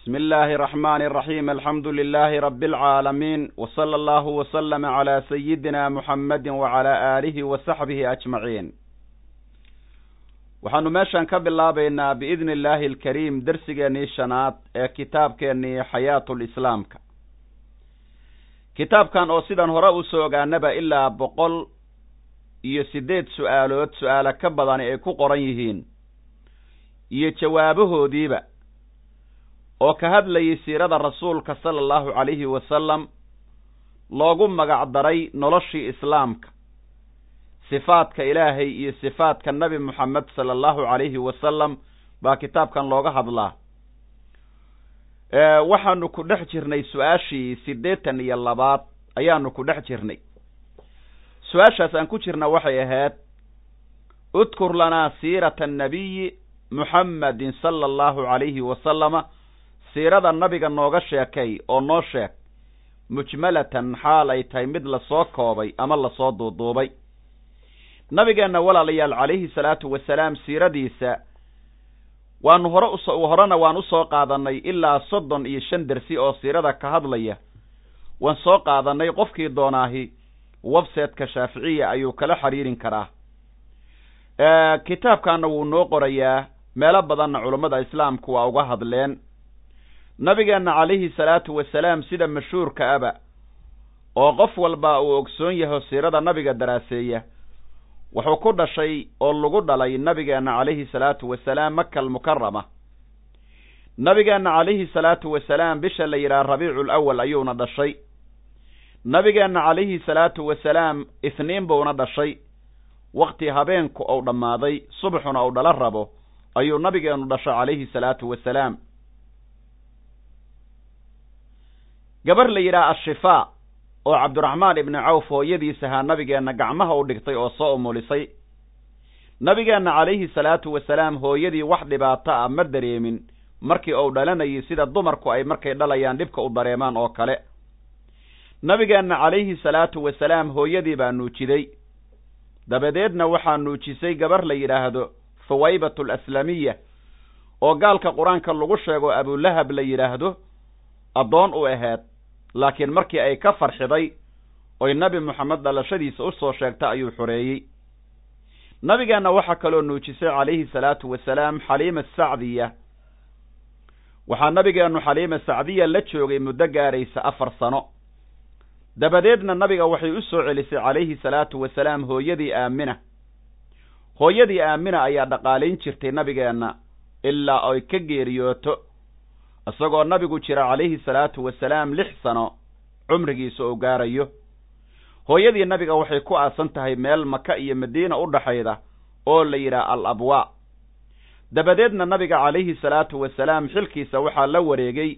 بسم الله الرحمن الرحيم الحمد لله رب العالمين وصلى الله وسلم على سيدنا محمد وعلى آله وصحبه أجمعين waxaanu meeshan ka bilaabaynaa biidni illaahi alkariim dersigeennii shanaad ee kitaabkeennii xayaatul islaamka kitaabkan oo sidan hore usoo ogaanaba ilaa boqol iyo siddeed su-aalood su-aalo ka badani ay ku qoran yihiin iyo jawaabahoodiiba oo ka hadlayay siirada rasuulka sala allahu calayhi wasalam loogu magac daray noloshii islaamka sifaadka ilaahay iyo sifaadka nebi moxamed sala allahu calayhi wasalam baa kitaabkan looga hadlaa. Waxaanu ku dhex jirnay su'aashii siddeetan iyo labaad ayaanu ku dhex jirnay. Su'aashaas aan ku jirna waxay ahayd udkur lanaa siirata annabiyi muxammedin sala allahu calayhi wasalama siirada nabiga nooga sheekay oo noo sheeg mujmalatan xaal ay tahay mid la soo koobay ama la soo duuduubay. Nabigeenna walaalayaal calayhi salaatu wasalaam siiradiisa waanu hore uso horena waan u soo qaadanay ilaa soddon iyo shan dersi oo siirada ka hadlaya. Waan soo qaadanay qofkii doonaahi websiteka shaaficiya ayuu kala xiriirin karaa. Kitaabkaana wuu noo qorayaa meelo badanna culummada islaamku waa uga hadleen nabigeenna calayhi salaatu wasalaam sida mashhuurka aba oo qof walba uu ogsoon yaho siirada nabiga daraaseeya wuxuu ku dhashay oo lagu dhalay nabigeenna calayhi salaatu wasalaam maka almukarama nabigeenna calayhi salaatu wasalaam bisha la yidhaha rabiicu lawal ayuuna dhashay. Nabigeenna calayhi salaatu wasalaam ithniin buuna dhashay. Wakti habeenku ou dhammaaday subaxuna uu dhala rabo ayuu nabigeenu dhashay calayhi salaatu wasalaam gabar la yidhaha ashifaa oo cabdiraxmaan ibni cawf hooyadiis ahaa nabigeenna gacmaha u dhigtay oo soo umulisay. Nabigeenna calayhi salaatu wasalaam hooyadii wax dhibaato ah ma dareemin markii uu dhalanayay sida dumarku ay markay dhalayaan dhibka u dareemaan oo kale. Nabigeenna calayhi salaatu wasalaam hooyadii baa nuujiday. Dabadeedna waxaa nuujisay gabar la yidhaahdo fawaybatu alaslamiya oo gaalka qur'aanka lagu sheego abulahab la yidhaahdo addoon u ahayd laakiin markii ay ka farxiday oy nebi moxamed dhalashadiisa u soo sheegta ayuu xoreeyey nabigeenna waxaa kaloo nuujisay calayhi salaatu wasalaam xaliima sacdiya. Waxaa nabigeennu xaliima sacdiya la joogay muddo gaaraysa afar sano. Dabadeedna nabiga waxay u soo celisay calayhi salaatu wasalaam hooyadii aamina. Hooyadii aamina ayaa dhaqaalayn jirtay nabigeenna ilaa ay ka geeriyooto isagoo nabigu jira calayhi salaatu wasalaam lix sano cumrigiisa oo gaarayo. Hooyadii nabiga waxay ku aasan tahay meel maka iyo madiina u dhaxayda oo la yidhaha al abwaa dabadeedna nabiga calayhi salaatu wasalaam xilkiisa waxaa la wareegay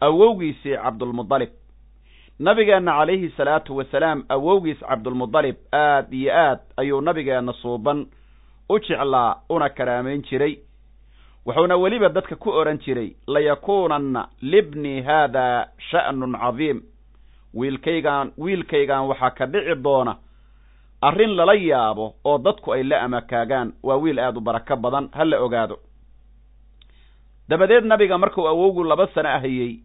awowgiisii cabdulmudalib nabigeenna calayhi salaatu wasalaam awowgiis cabdulmudalib aad iyo aad ayuu nabigeenna suuban u jeclaa una karaamayn jiray wuxuuna weliba dadka ku odhan jiray layakuunanna libni haadaa sha'nun cadiim. Wiilkaygaan wiilkaygan waxaa ka dhici doona arrin lala yaabo oo dadku ay la amakaagaan. Waa wiil aad u barako badan ha la ogaado. Dabadeed nabiga markuu awowgu laba sano ahayey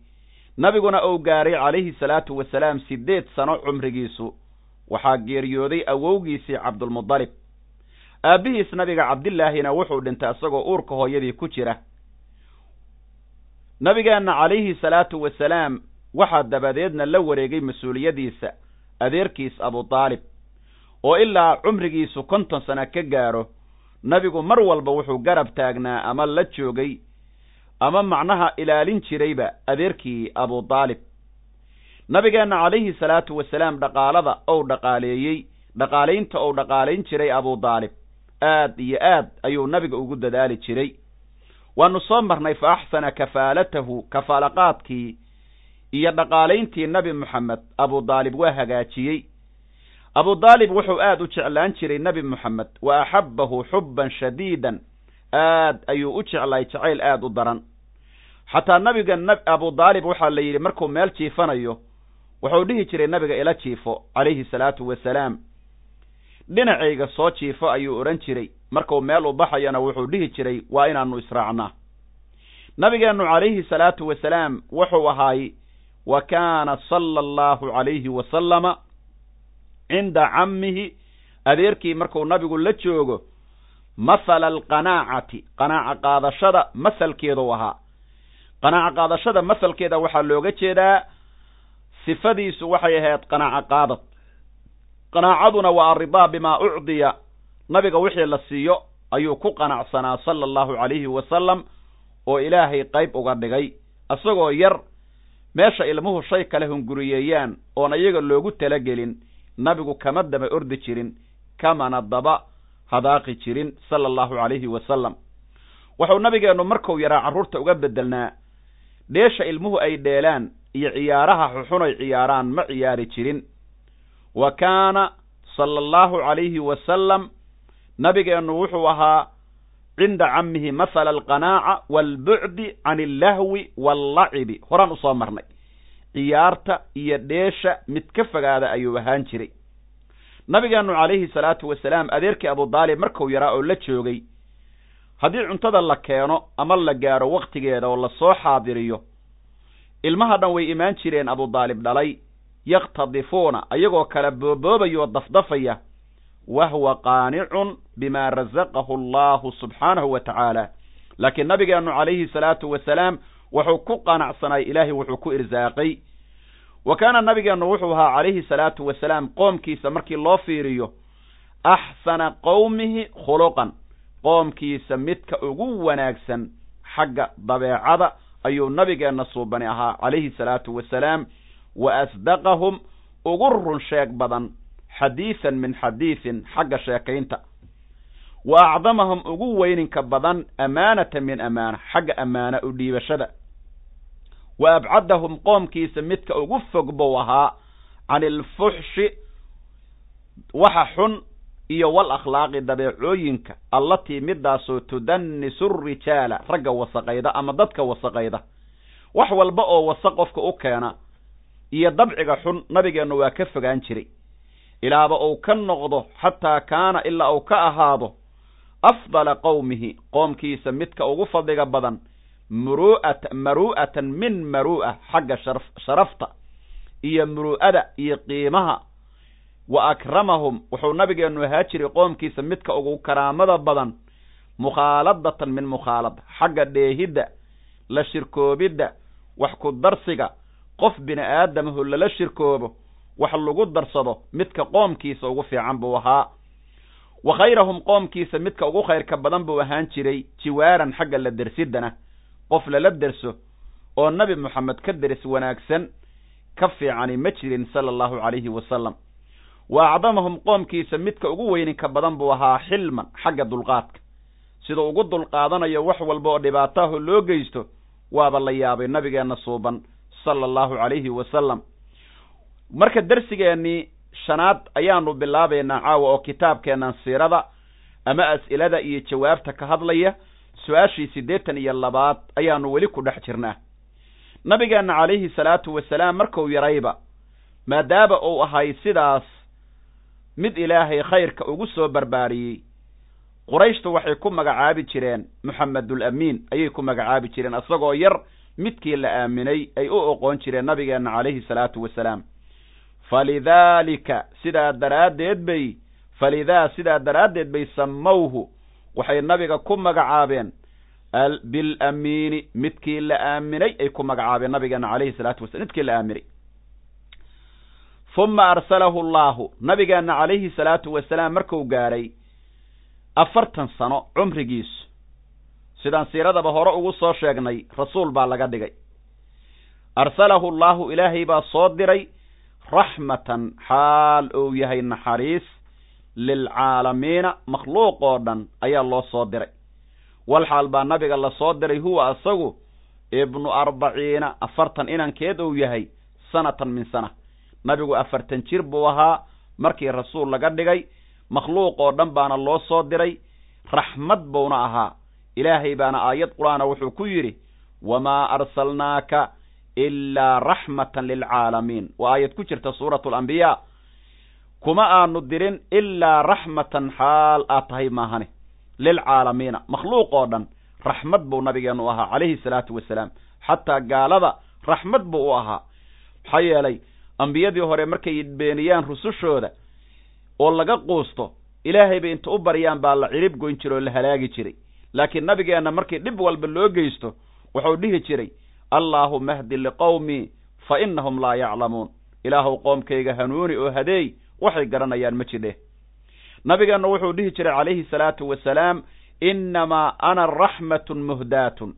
nabiguna uu gaaray calayhi salaatu wasalaam siddeed sano cumrigiisu. Waxaa geeriyooday awowgiisii cabdulmudalib aabbihiis nabiga cabdillaahina wuxuu dhintay isagoo uurka hooyadii ku jira. Nabigeenna calayhi salaatu wasalaam waxaa dabadeedna la wareegay mas'uuliyadiisa adeerkiis abutaalib oo ilaa cumrigiisu konton sano ka gaaro nabigu mar walba wuxuu garab taagnaa ama la joogay ama macnaha ilaalin jirayba adeerkii abutaalib nabigeenna calayhi salaatu wasalaam dhaqaalada ou dhaqaaleeyey dhaqaalaynta ou dhaqaalayn jiray abutaalib aad iyo aad ayuu nabiga ugu dadaali jiray. Waanu soo marnay fa axsana kafaalatahu kafaalaqaadkii iyo dhaqaalayntii nebi moxamed abudaalib waa hagaajiyey. Abudaalib wuxuu aad u jeclaan jiray nebi moxamed wa axabbahu xubban shadiidan aad ayuu u jeclay jacayl aad u daran. Xataa nabiga abudaalib waxaa la yidhi markuu meel jiifanayo wuxuu dhihi jiray nabiga ila jiifo calayhi salaatu wasalaam dhinacayga soo jiifo ayuu odhan jiray. Markuu meel u baxayana wuxuu dhihi jiray waa inaanu israacnaa. Nabigeennu calayhi salaatu wasalaam wuxuu ahaay wa kaana sala allahu calayhi wasalama cinda cammihi. Adeerkii markuu nabigu la joogo mathala alqanaacati qanaaca qaadashada masalkeeduu ahaa. Qanaaca qaadashada masalkeeda waxaa looga jeedaa sifadiisu waxay ahayd qanaaco qaadad qanaacaduna waa aridaa bimaa ucdiya. Nabiga wixii la siiyo ayuu ku qanacsanaa sala allahu calayhi wasalam oo ilaahay qayb uga dhigay. Isagoo yar meesha ilmuhu shay kale hunguriyeeyaan oon iyaga loogu talagelin nabigu kama daba ordi jirin kamana daba hadaaqi jirin sala allahu calayhi wasalam wuxuu nabigeennu markuu yaraa carruurta uga bedelnaa dheesha ilmuhu ay dheelaan iyo ciyaaraha xuxun ay ciyaaraan ma ciyaari jirin wa kaana sala allahu calayhi wasalam nabigeennu wuxuu ahaa cinda cammihi mathala alqanaaca waalbucdi can illahwi wallacibi. Horaan u soo marnay. Ciyaarta iyo dheesha mid ka fogaada ayuu ahaan jiray. Nabigeennu calayhi salaatu wasalaam adeerkii abudaalib markuu yaraa oo la joogay haddii cuntada la keeno ama la gaaro wakhtigeeda oo la soo xaadiriyo ilmaha dhan way imaan jireen abudaalib dhalay yakhtadifuuna ayagoo kala booboobayoo dafdafaya wa huwa qaanicun bima rasaqahu allahu subxaanahu wa tacaala. Laakiin nabigeennu calayhi salaatu wasalaam wuxuu ku qanacsanay ilaahay wuxuu ku irsaaqay. Wa kaana nabigeennu wuxuu ahaa calayhi salaatu wasalaam qoomkiisa markii loo fiiriyo axsana qowmihi khuluqan qoomkiisa midka ugu wanaagsan xagga dabeecada ayuu nabigeenna suubani ahaa calayhi salaatu wasalaam wa asdaqahum ugu run sheeg badan xadiisan min xadiisin xagga sheekaynta wa acdamahum ugu weyninka badan amaanatan min amaana xagga ammaana u dhiibashada wa abcadahum qoomkiisa midka ugu fog buu ahaa can ilfuxshi waxa xun iyo wal akhlaaqi dabeecooyinka allatii midaasoo tudanisu rijaala ragga wasaqayda ama dadka wasaqayda wax walba oo wasaq qofka u keena iyo dabciga xun nabigeennu waa ka fogaan jiray. Ilaaba uu ka noqdo xataa kaana ilaa uu ka ahaado afdala qowmihi qoomkiisa midka ugu fadliga badan muru'ata maru'atan min maru'a xagga sharaf sharafta iyo muru'ada iyo qiimaha. Wa akramahum wuxuu nabigeennu ahaa jiray qoomkiisa midka ugu karaamada badan mukhaaladatan min mukhaalada xagga dheehidda la shirkoobidda wax ku darsiga qof bini aadamahu lala shirkoobo wax lagu darsado midka qoomkiisa ugu fiican buu ahaa. Wa khayrahum qoomkiisa midka ugu khayrka badan buu ahaan jiray jiwaaran xagga la dersiddana qof lala derso oo nabi moxamed ka deris wanaagsan ka fiicani ma jirin sala allahu calayhi wasalam wa acdamahum qoomkiisa midka ugu weyninka badan buu ahaa xilman xagga dulqaadka. Siduu ugu dulqaadanayo wax walba oo dhibaataaho loo geysto waaba la yaabay nabigeenna suuban sala allahu calayhi wasalam marka dersigeennii shanaad ayaanu bilaabaynaa caawa oo kitaabkeennan siirada ama as'ilada iyo jawaabta ka hadlaya su'aashii siddeetan iyo labaad ayaanu weli ku dhex jirnaa. Nabigeenna calayhi salaatu wasalaam markuu yarayba maadaama uu ahay sidaas mid ilaahay khayrka ugu soo barbaariyey qurayshtu waxay ku magacaabi jireen moxamedul amiin ayay ku magacaabi jireen isagoo yar midkii la aaminay ay u oqoon jireen nabigeenna calayhi salaatu wasalaam. Falidaalika sidaa daraaddeed bay falidaa sidaa daraaddeed bay samowhu waxay nabiga ku magacaabeen. Bilamiini midkii la aaminay ay ku magacaabeen nabigeena calayhi salaatu wasalam midkii la aaminay. Uma arsalahu allahu nabigeenna calayhi salaatu wasalaam marku gaaray afartan sano cumrigiisu sidaan siiradaba hore ugu soo sheegnay rasuul baa laga dhigay. Arsalahu allahu ilaahay baa soo diray raxmatan xaal uu yahay naxariis lilcaalamiina. Makhluuq oo dhan ayaa loo soo diray. Wal xaal baa nabiga la soo diray huwa asagu ibnu arbaciina afartan inankeed uu yahay sanatan min sana. Nabigu afartan jir buu ahaa markii rasuul laga dhigay makhluuq oo dhan baana loo soo diray raxmad buuna ahaa ilaahay baana aayad qur'aana wuxuu ku yidhi wamaa arsalnaaka ilaa raxmatan lilcaalamiin waa aayad ku jirta suuratu alambiyaa kuma aanu dirin ilaa raxmatan xaal aad tahay maahane lilcaalamiina makhluuq oo dhan raxmad buu nabigeennu ahaa calayhi salaatu wasalaam. Xataa gaalada raxmad buu u ahaa. Maxaa yeelay ambiyadii hore markay beeniyaan rusushooda oo laga quusto ilaahay bay inta u baryaan baa la cirib goyn jiray oo la halaagi jiray laakiin nabigeenna markii dhib walba loo geysto wuxuu dhihi jiray allaahuma hdi liqowmii fa innahum laa yaclamuun. Ilaahuw qoomkayga hanuuni oo hadeey waxay garanayaan ma jidhe. Nabigeenna wuxuu dhihi jiray calayhi salaatu wasalaam innamaa ana raxmatun muhdaatun.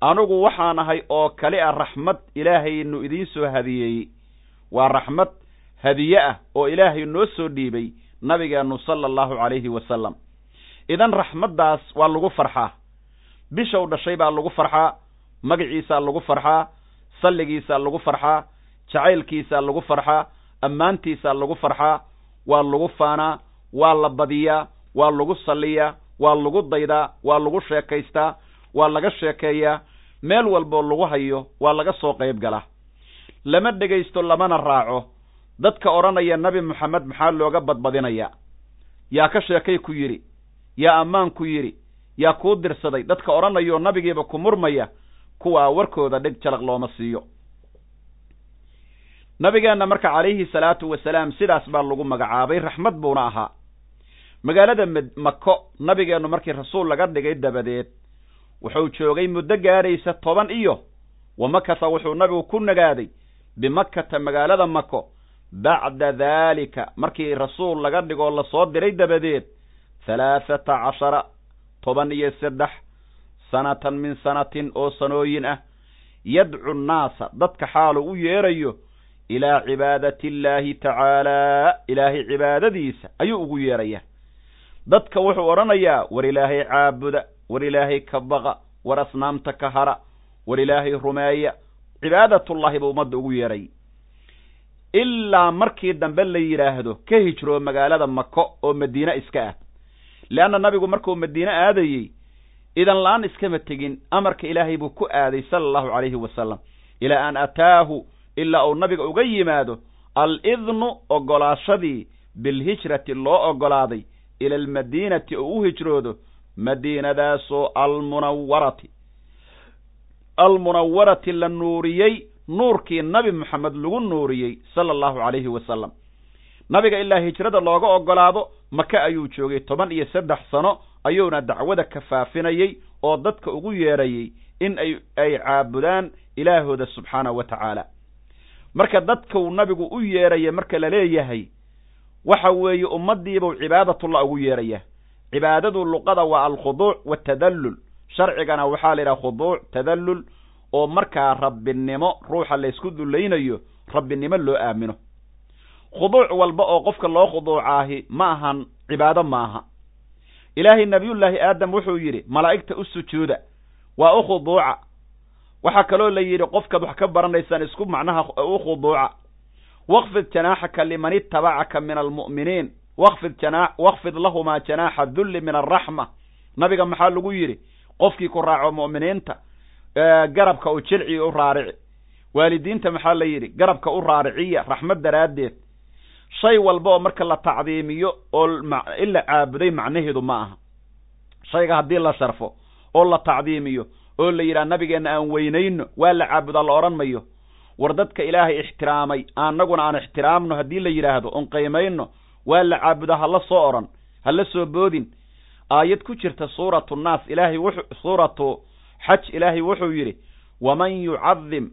Anigu waxaan ahay oo kali a raxmad ilaahaynu idiin soo hadiyeeyey waa raxmad hadiye ah oo ilaahay noo soo dhiibay nabigeennu sala allahu calayhi wasalam idan raxmaddaas waa lagu farxaa. Bishow dhashay baa lagu farxaa magaciisaa lagu farxaa salligiisaa lagu farxaa jacaylkiisaa lagu farxaa ammaantiisaa lagu farxaa waa lagu faanaa waa la badiyaa waa lagu salliyaa waa lagu daydaa waa lagu sheekaystaa waa laga sheekeeyaa meel walboo lagu hayo waa laga soo qayb galaa lama dhegaysto lamana raaco. Dadka odhanaya nebi moxamed maxaa looga badbadinayaa? Yaa ka sheekay ku yidhi yaa ammaan ku yidhi yaa kuu dirsaday dadka odhanayoo nabigiiba ku murmaya kuwaa warkooda dheg jalaq looma siiyo. Nabigeenna marka calayhi salaatu wasalaam sidaas baa lagu magacaabay raxmad buuna ahaa. Magaalada mako nabigeennu markii rasuul laga dhigay dabadeed wuxuu joogay muddo gaadhaysa toban iyo wa makasa wuxuu nabigu ku nagaaday bimakkata magaalada mako bacda daalika markii rasuul laga dhigoo la soo diray dabadeed halaathata cashara toban iyo saddex sanatan min sanatin oo sanooyin ah. Yadcu nnaasa dadka xaalu u yeerayo ilaa cibaadati illaahi tacaalaa ilaahay cibaadadiisa ayuu ugu yeerayaa dadka wuxuu odhanayaa war ilaahay caabuda war ilaahay ka baqa war asnaamta ka hara war ilaahay rumeeya. Cibaadatullahi buu ummadda ugu yeeray. Ilaa markii dambe la yidhaahdo ka hijroo magaalada mako oo madiine iska ah leanna nabigu markuu madiine aadayey idan la'aan iskama tegin amarka ilaahay buu ku aaday sala allahu calayhi wasalam ilaa an ataahu ilaa uu nabiga uga yimaado al-idnu ogolaashadii bilhijrati loo ogolaaday ila almadiinati oo u hijroodo madiinadaasoo almunawarati almunawarati la nuuriyey nuurkii nabi moxamed lagu nuuriyey sala allahu calayhi wasalam nabiga ilaa hijrada looga ogolaado maka ayuu joogay toban iyo saddex sano ayuuna dacwada ka faafinayey oo dadka ugu yeerayey in ay caabudaan ilaahooda subxaanahu wa tacaala. Marka dadkuu nabigu u yeeraya marka la leeyahay waxa weeye ummaddiibuu cibaadatullah ugu yeeraya. Cibaadadu luqada waa alkhuduuc watadallul sharcigana waxaa la yidhaha khuduuc tadallul oo markaa rabbinimo ruuxa laysku dullaynayo rabbinimo loo aamino khuduuc walba oo qofka loo khuduucaahi ma ahan cibaado ma aha. Ilaahay nabiyullaahi aadam wuxuu yidhi malaa'igta u sujuuda waa u khuduuca. Waxaa kaloo la yidhi qofkaad wax ka baranaysaan isku macnaha u khuduuca. Waqfid janaaxaka liman itabacaka min almu'miniin. Waqfid jana waqfid lahumaa janaaxa dulli min alraxma. Nabiga maxaa lagu yidhi qofkii ku raaco mu'miniinta garabka u jilci u raarici. Waalidiinta maxaa la yidhi garabka u raariciya raxmad daraaddeed shay walba oo marka la tacdiimiyo oo in la caabuday macnaheedu ma aha. Shayga haddii la sharfo oo la tacdiimiyo oo la yidhaha nabigeenna aan weynayno waa la caabudaa la odhan mayo. War dadka ilaahay ixtiraamay annaguna aan ixtiraamno haddii la yidhaahdo oon qiimayno waa la caabudaa hala soo odhan hala soo boodin. Aayad ku jirta suuratu nnaas ilaahay wuxuu suuratu xaj ilaahay wuxuu yidhi waman yucadim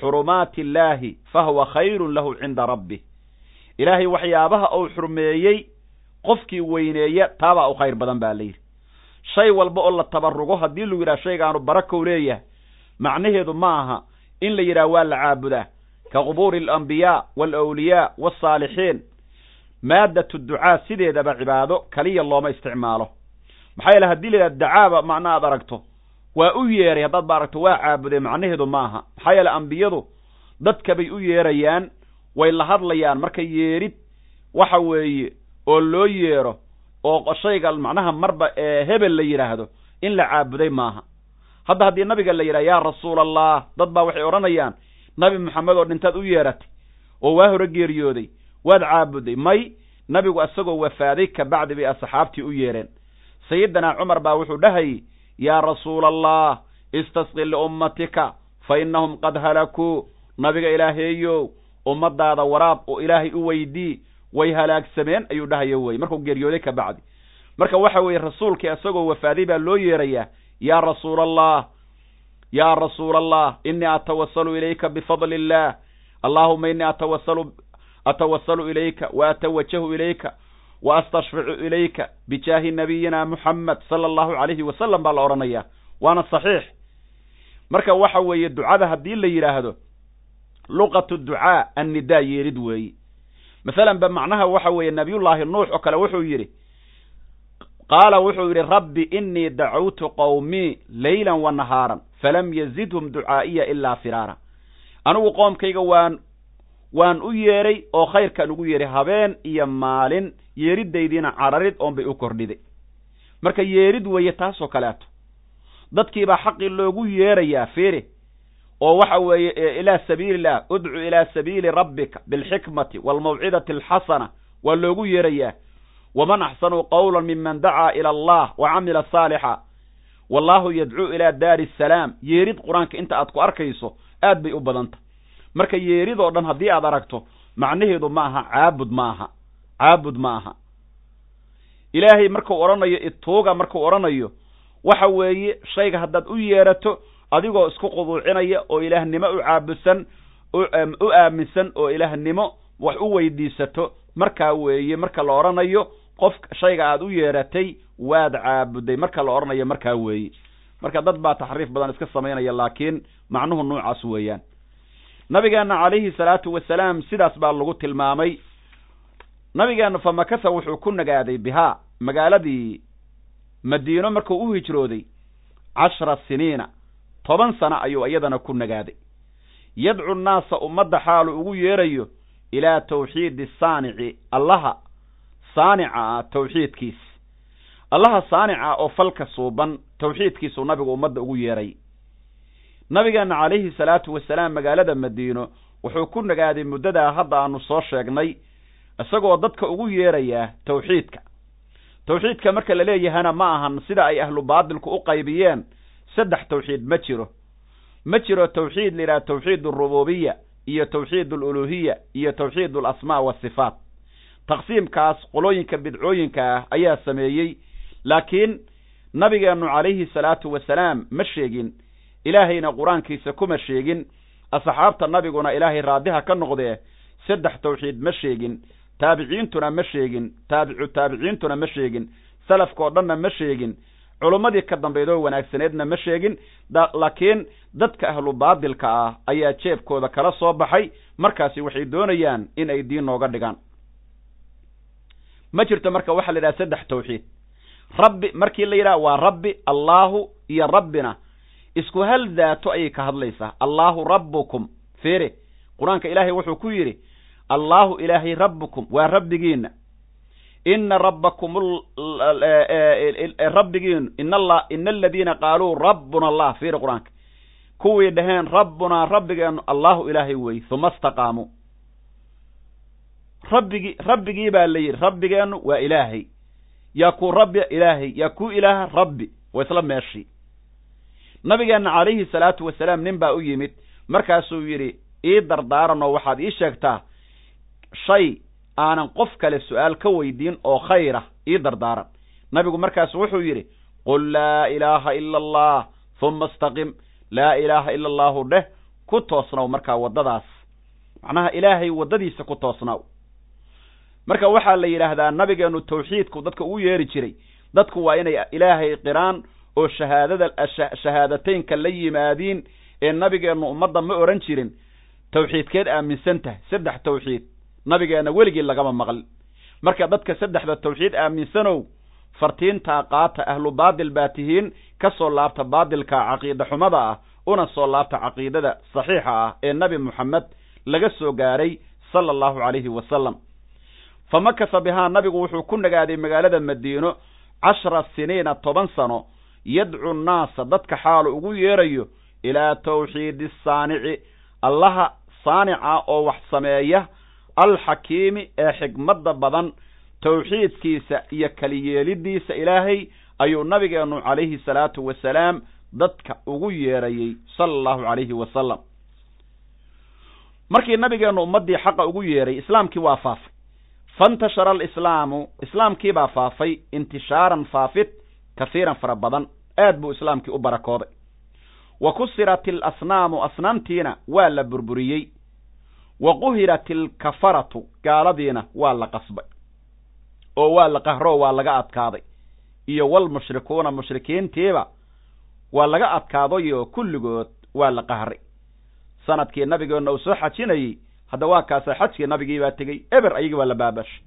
xurumaati illaahi fa huwa khayrun lahu cinda rabbih ilaahay waxyaabaha uu xurmeeyey qofkii weyneeya taabaa u khayr badan baa la yidhi. Shay walba oo la tabarugo haddii lagu yidhaha shaygaanu barakow leeyahay macnaheedu ma aha in la yidhaha waa la caabudaa. Ka qubuuri alambiyaa waalawliyaa wasaalixiin maaddatu ducaa sideedaba cibaado kaliya looma isticmaalo. Maxaa yeele la yidhaha dacaaba macna aad aragto waa u yeeray haddaad ba aragto waa caabuday macnaheedu ma aha. Maxaa yeele ambiyadu dadka bay u yeerayaan way la hadlayaan. Marka yeerid waxa weeye oo loo yeero oo shayga macnaha marba ee hebel la yidhaahdo in la caabuday maaha. Hadda haddii nabiga la yidhaha yaa rasuula allah dad baa waxay odhanayaan nabi maxamed oo dhintaad u yeeratay oo waa hore geeriyooday waad caabuday may nabigu isagoo wafaaday kabacdi bay asxaabtii u yeereen. Sayidinaa cumar baa wuxuu dhahayey yaa rasuula allah istasqi liummatika fa innahum qad halakuu nabiga ilaaheeyow ummadaada waraab oo ilaahay u weydii way halaagsameen ayuu dhahayo wey markuu geeriyooday ka bacdi. Marka waxa weeye rasuulkii isagoo wafaaday baa loo yeerayaa yaa rasuula allah yaa rasuula allah inii atawasalu ilayka bifadli illah allahuma inii atawasalu atawasalu ilayka wa atawajahu ilayka wa astashficu ilayka bijaahi nabiyina muxamed sala allahu calayhi wasalam baa la odhanaya waana saxiix. Marka waxa weeye ducada haddii la yidhaahdo luqatu ducaa annidaa yeerid weeyi. Masalan ba macnaha waxa weeye nabiyullaahi nuux oo kale wuxuu yidhi qaala wuxuu yidhi rabbi inii dacawtu qowmii leylan wa nahaaran falam yazidhum ducaa'iya ilaa firaara. Anigu qoomkayga waan waan u yeedhay oo khayrkaan ugu yeedhay habeen iyo maalin yeeridaydiina cararid oon bay u kordhiday marka yeerid weeye taasoo kaleeto dadkiibaa xaqii loogu yeerayaa fiiri oo waxa weeye ilaa sabiili illah udcu ilaa sabiili rabbika bilxikmati waalmawcidati alxasana waa loogu yeerayaa. Waman axsanu qawla miman dacaa ila allah wa camila saalixa. Wallahu yadcuu ilaa daari asalaam yeerid qur'aanka inta aad ku arkayso aad bay u badanta. Marka yeeridoo dhan haddii aad aragto macnaheedu ma aha caabud ma aha caabud ma aha. Ilaahay markuu odhanayo ituuga markuu odhanayo waxa weeye shayga haddaad u yeerato adigoo isku quduucinaya oo ilaahnimo u caabudsan u aaminsan oo ilaahnimo wax u weydiisato. Markaa weeye marka la odhanayo qof shayga aad u yeeratay waad caabuday. Marka la odhanayo markaa weeye. Marka dad baa taxriif badan iska samaynaya laakiin macnuhu noocaas weeyaan. Nabigeena calayhi salaatu wasalaam sidaas baa lagu tilmaamay. Nabigeena famakasa wuxuu ku nagaaday bihaa magaaladii madiino markuu u hijrooday cashra siniina toban sano ayuu iyadana ku nagaaday. Yadcu nnaasa ummadda xaalu ugu yeerayo ilaa tawxiidi saanici allaha saanica ah tawxiidkiis. Allaha saanica oo falka suuban tawxiidkiisuu nabigu ummadda ugu yeeray. Nabigeena calayhi salaatu wasalaam magaalada madiino wuxuu ku nagaaday muddadaa hadda aanu soo sheegnay isagoo dadka ugu yeerayaa tawxiidka. Tawxiidka marka la leeyahana ma ahan sida ay ahlu baadilku u qaybiyeen saddex tawxiid ma jiro. Ma jiro tawxiid la yidhaha tawxiid arububiya iyo tawxiid aluluhiya iyo tawxiid alasmaa waasifaat taqsiimkaas qolooyinka bidcooyinka ah ayaa sameeyey laakiin nabigeennu calayhi salaatu wasalaam ma sheegin. Ilaahayna qur'aankiisa kuma sheegin. Asxaabta nabiguna ilaahay raadiha ka noqdee saddex tawxiid ma sheegin. Taabiciintuna ma sheegin. Taabicu taabiciintuna ma sheegin. Salafkao dhanna ma sheegin culummadii ka dambaydoo wanaagsaneedna ma sheegin laakiin dadka ahlu baadilka ah ayaa jeebkooda kala soo baxay markaasi waxay doonayaan in ay diin nooga dhigaan. Ma jirto marka waxaa la yidhaha saddex tawxiid. Rabbi markii la yidhaha waa rabbi allaahu iyo rabbina isku hal daato ayay ka hadlaysaa. Allaahu rabbukum fiiri. Qur'aanka ilaahay wuxuu ku yidhi allaahu ilaahay rabbukum waa rabbigiina ina rabbakum rabbigiinu ina aladiina qaaluu rabbuna allah fiiri qur'aanka kuwii dhaheen rabbunaa rabbigeenu allahu ilaahay wey huma istaqaamuu rabbigii rabbigii baa la yidhi rabbigeennu waa ilaahay yaa kuu rabbi ilaahay yaa kuu ilaaha rabbi waa isla meeshii nabigeenna calayhi salaatu wasalaam nin baa u yimid markaasuu yidhi ii dardaaranoo waxaad ii sheegtaa shay aanan qof kale su'aal ka weydiin oo khayra ii dardaaran nabigu markaas wuxuu yidhi qul laa ilaaha ila allah huma istaqim. Laa ilaaha ila allahu dheh ku toosnaw markaa waddadaas. Macnaha ilaahay waddadiisa ku toosnaw. Marka waxaa la yidhaahdaa nabigeennu tawxiidku dadka ugu yeeri jiray dadku waa inay ilaahay qiraan oo shahaadada shahaadateynka la yimaadiin ee nabigeennu ummadda ma odhan jirin tawxiidkeed aaminsan tahay. Saddex tawxiid nabigeenna weligii lagama maqlin marka dadka saddexda tawxiid aaminsanow fartiintaa qaata ahlu baadil baa tihiin ka soo laabta baadilka caqiida xumada ah una soo laabta caqiidada saxiixa ah ee nebi moxamed laga soo gaaray sala allahu calayhi wasalam fa makasa bihaa nabigu wuxuu ku nagaaday magaalada madiino cashra siniina toban sano yadcu nnaasa dadka xaalu ugu yeerayo ilaa tawxiidi saanici. Allaha saanica oo wax sameeya alxakiimi ee xigmadda badan tawxiidkiisa iyo kaliyeelidiisa ilaahay ayuu nabigeennu calayhi salaatu wasalaam dadka ugu yeerayey sala allahu calayhi wasalam. Markii nabigeennu ummaddii xaqa ugu yeeray islaamkii waa faafay. Faintashara alislaamu islaamkiibaa faafay intishaaran faafid kahiiran fara badan aad buu islaamkii u barakooday. Wa kusirat alasnaamu asnaamtiina waa la burburiyey wa quhirat alkafaratu gaaladiina waa la qasbay oo waa la qahro waa laga adkaaday iyo walmushrikuuna mushrikiintiiba waa laga adkaadayo kulligood waa la qahray sannadkii nabigeenna uu soo xajinayey hadda waa kaasa xajkii nabigii baa tegey eber ayagii baa la baabashay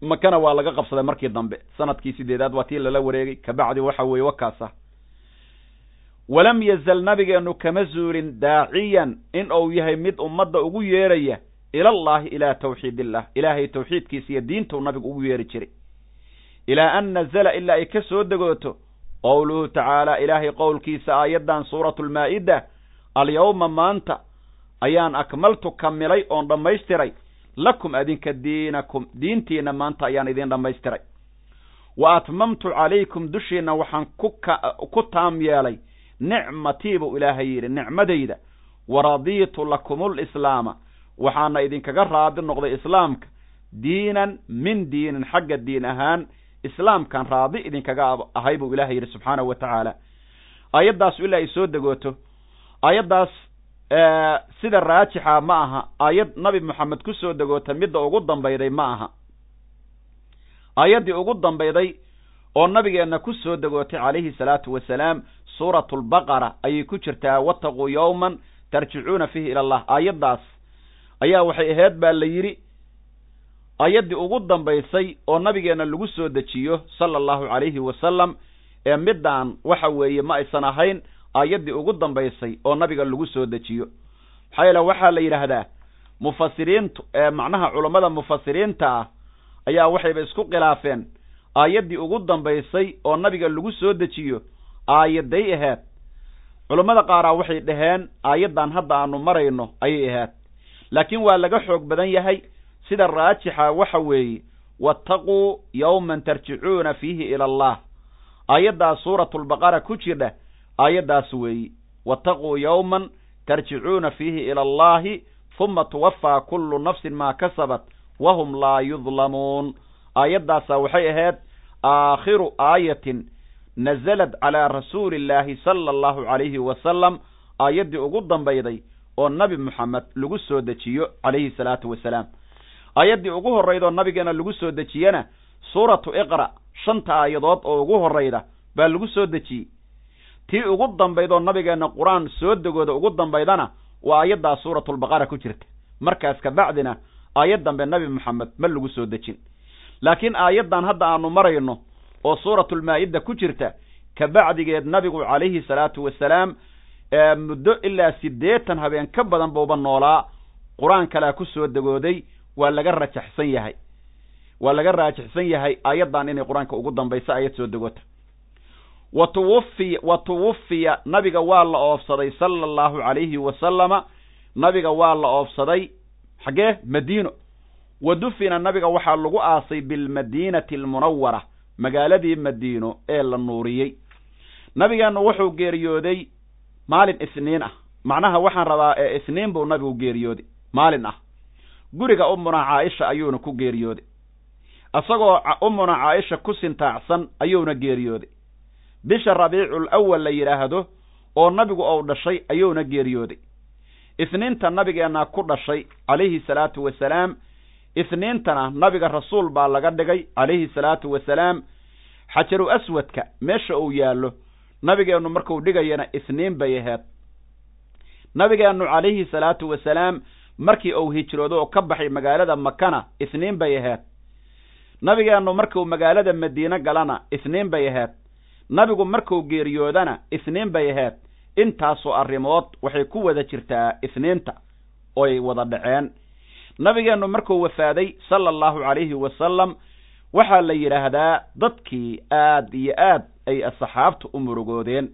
makana waa laga qabsaday markii dambe sannadkii sideedaad waa tii lala wareegay kabacdi waxa weeye wakaasa walam yazal nabigeennu kama zuulin daaciyan in uu yahay mid ummadda ugu yeeraya ilallaahi ilaa tawxiid illah ilaahay tawxiidkiisa iyo diintuu nabigu ugu yeeri jiray. Ilaa an nazala ilaa ay ka soo degooto qowluhu tacaala ilaahay qowlkiisa aayaddan suuratu lmaa'ida alyawma maanta ayaan akmaltu kamilay oon dhammaystiray lakum adinka diinakum diintiina maanta ayaan idin dhammaystiray. Wa atmamtu calaykum dushiinna waxaan ku taam yeelay nicmatii buu ilaahay yidhi nicmadayda waradiitu lakumlislaama waxaana idinkaga raadi noqday islaamka diinan min diinin xagga diin ahaan islaamkan raadi idinkaga ahay buu ilaahay yidhi subxaanahu wa tacaala. Aayaddaasu ilaa ay soo degooto aayaddaas sida raajixa ma aha aayad nabi moxamed ku soo degoota midda ugu dambayday ma aha. Aayaddii ugu dambayday oo nabigeenna ku soo degootay calayhi salaatu wasalaam suuratu lbaqara ayay ku jirtaa wattaquu yowman tarjicuuna fiihi ila allah. Aayaddaas ayaa waxay ahayd baa la yidhi aayaddii ugu dambaysay oo nabigeenna lagu soo dejiyo sala allahu calayhi wasalam ee middaan waxa weeye ma aysan ahayn aayaddii ugu dambaysay oo nabiga lagu soo dejiyo. Maxaa yeele waxaa la yidhaahdaa mufasiriintu ee macnaha culammada mufasiriinta ah ayaa waxayba isku khilaafeen. Aayaddii ugu dambaysay oo nabiga lagu soo dejiyo aayaday ahayd. Culammada qaaraa waxay dhaheen aayaddan hadda aanu marayno ayay ahayd. Laakiin waa laga xoog badan yahay sida raajixa waxa weeye wattaquu yowman tarjicuuna fiihi ila allah. Aayaddaas suuratulbaqara ku jirdha aayaddaas weeyi wattaquu yowman tarjicuuna fiihi ila allahi huma tuwafaa kullu nafsin maa kasabat wahum laa yudlamuun aayaddaasaa waxay ahayd aakhiru aayatin nazalad calaa rasuuli illaahi sala allahu calayhi wasalam aayaddii ugu dambayday oo nabi moxamed lagu soo dejiyo calayhi salaatu wasalaam aayaddii ugu horraydoo nabigeena lagu soo dejiyena suuratu iqra shanta aayadood oo ugu horrayda baa lagu soo dejiyey. Tii ugu dambaydoo nabigeenna qur'aan soo degooda ugu dambaydana waa aayaddaa suuratulbaqara ku jirta. Markaas kabacdina aayad dambe nabi moxamed ma lagu soo dejin. Laakiin aayaddan hadda aanu marayno oo suuratulmaa'ida ku jirta kabacdigeed nabigu calayhi salaatu wasalaam muddo ilaa siddeetan habeen ka badan buuba noolaa. Qur'aan kalea ku soo degooday waa laga rajaxsan yahay. Waa laga raajixsan yahay aayaddan inay qur'aanka ugu dambaysa ayad soo degoota wa tuwafiya wa tuwafiya nabiga waa la oofsaday sala allahu calayhi wasalama. Nabiga waa la oofsaday xaggee madiino. Wa dufina nabiga waxaa lagu aasay bilmadiinati almunawara magaaladii madiino ee la nuuriyey. Nabigeennu wuxuu geeriyooday maalin isniin ah. Macnaha waxaan rabaa ee isniin buu nabigu geeriyooday maalin ah. Guriga umuna caaisha ayuuna ku geeriyooday. Isagoo umuna caaisha ku sintaacsan ayuuna geeriyooday. Bisha rabiicul awal la yidhaahdo oo nabigu ou dhashay ayuuna geeriyooday. Isniinta nabigeenna ku dhashay calayhi salaatu wasalaam isniintana nabiga rasuul baa laga dhigay calayhi salaatu wasalaam. Xajaru aswadka meesha uu yaallo nabigeennu markuu dhigayana isniin bay ahayd. Nabigeennu calayhi salaatu wasalaam markii uu hijroodo oo ka baxay magaalada makana isniin bay ahayd. Nabigeennu markuu magaalada madiine galana isniin bay ahayd. Nabigu markuu geeriyoodana isniin bay ahayd. Intaasoo arrimood waxay ku wada jirtaa isniinta oy wada dhaceen nabigeennu markuu wafaaday sala allahu calayhi wasalam waxaa la yidhaahdaa dadkii aad iyo aad ay asxaabtu u murugoodeen.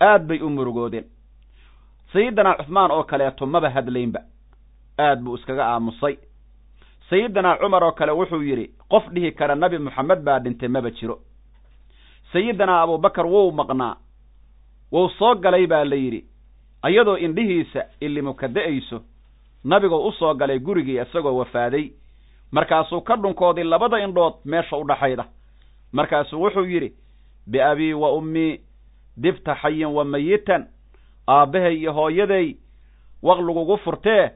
Aad bay u murugoodeen. Sayidina cuhmaan oo kaleeto maba hadlaynba. Aad buu iskaga aamusay. Sayidina cumar oo kale wuxuu yidhi qof dhihi kara nebi moxamed baa dhintay maba jiro. Sayidinaa abubakar wuu maqnaa. Wuu soo galay baa la yidhi ayadoo indhihiisa illimu ka da'ayso nabigoo u soo galay gurigii isagoo wafaaday. Markaasuu ka dhunkooday labada indhood meesha u dhaxayda. Markaasuu wuxuu yidhi biabii wa ummii dibta xayin wa mayitan aabbahay iyo hooyaday waq lagugu furtee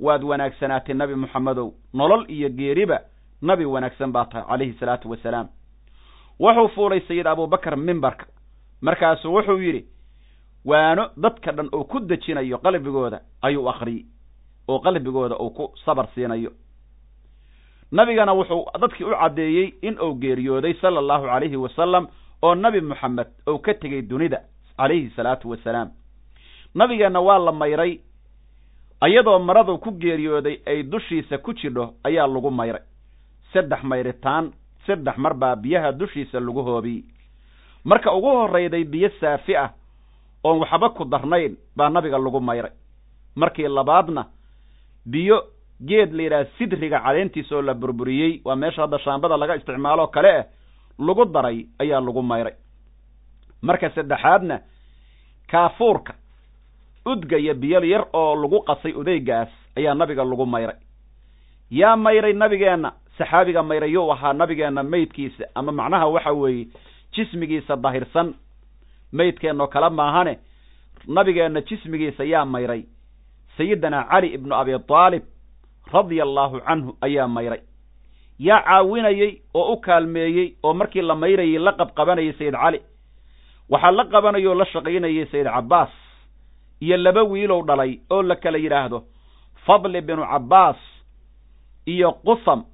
waad wanaagsanaatay nabi moxamedow nolol iyo geeriba nabi wanaagsan baa tahay calayhi salaatu wasalaam wuxuu fuulay sayid abubakar mimbarka. Markaasuu wuxuu yidhi waano dadka dhan uu ku dejinayo qalbigooda ayuu akhriyey oo qalbigooda uu ku sabar siinayo. Nabigana wuxuu dadkii u caddeeyey in uu geeriyooday sala allahu calayhi wasalam oo nabi moxamed uu ka tegey dunida calayhi salaatu wasalaam nabigeenna waa la mayray ayadoo maradu ku geeriyooday ay dushiisa ku jidho ayaa lagu mayray. Saddex mayritaan saddex mar baa biyaha dushiisa lagu hoobiyey marka ugu horrayday biyo saafi ah oon waxba ku darnayn baa nabiga lagu mayray. Markii labaadna biyo geed la yidhaha sidriga caleentiisa oo la burburiyey waa meesha hadda shaambada laga isticmaaloo kale ah lagu daray ayaa lagu mayray. Marka saddexaadna kaafuurka udgaya biyo yar oo lagu qasay odeygaas ayaa nabiga lagu mayray. Yaa mayray nabigeenna saxaabiga mayrayuu ahaa nabigeenna maydkiisa ama macnaha waxa weeye jismigiisa dahirsan maydkeennoo kale maahane nabigeenna jismigiisa yaa mayray sayidina cali ibnu abi taalib radia allaahu canhu ayaa mayray. Yaa caawinayey oo u kaalmeeyey oo markii la mayrayey la qabqabanayay sayid cali waxaa la qabanayay oo la shaqaynayay sayid cabbaas. Iyo laba wiilow dhalay oo la kala yidhaahdo fadli binu cabbaas iyo qusam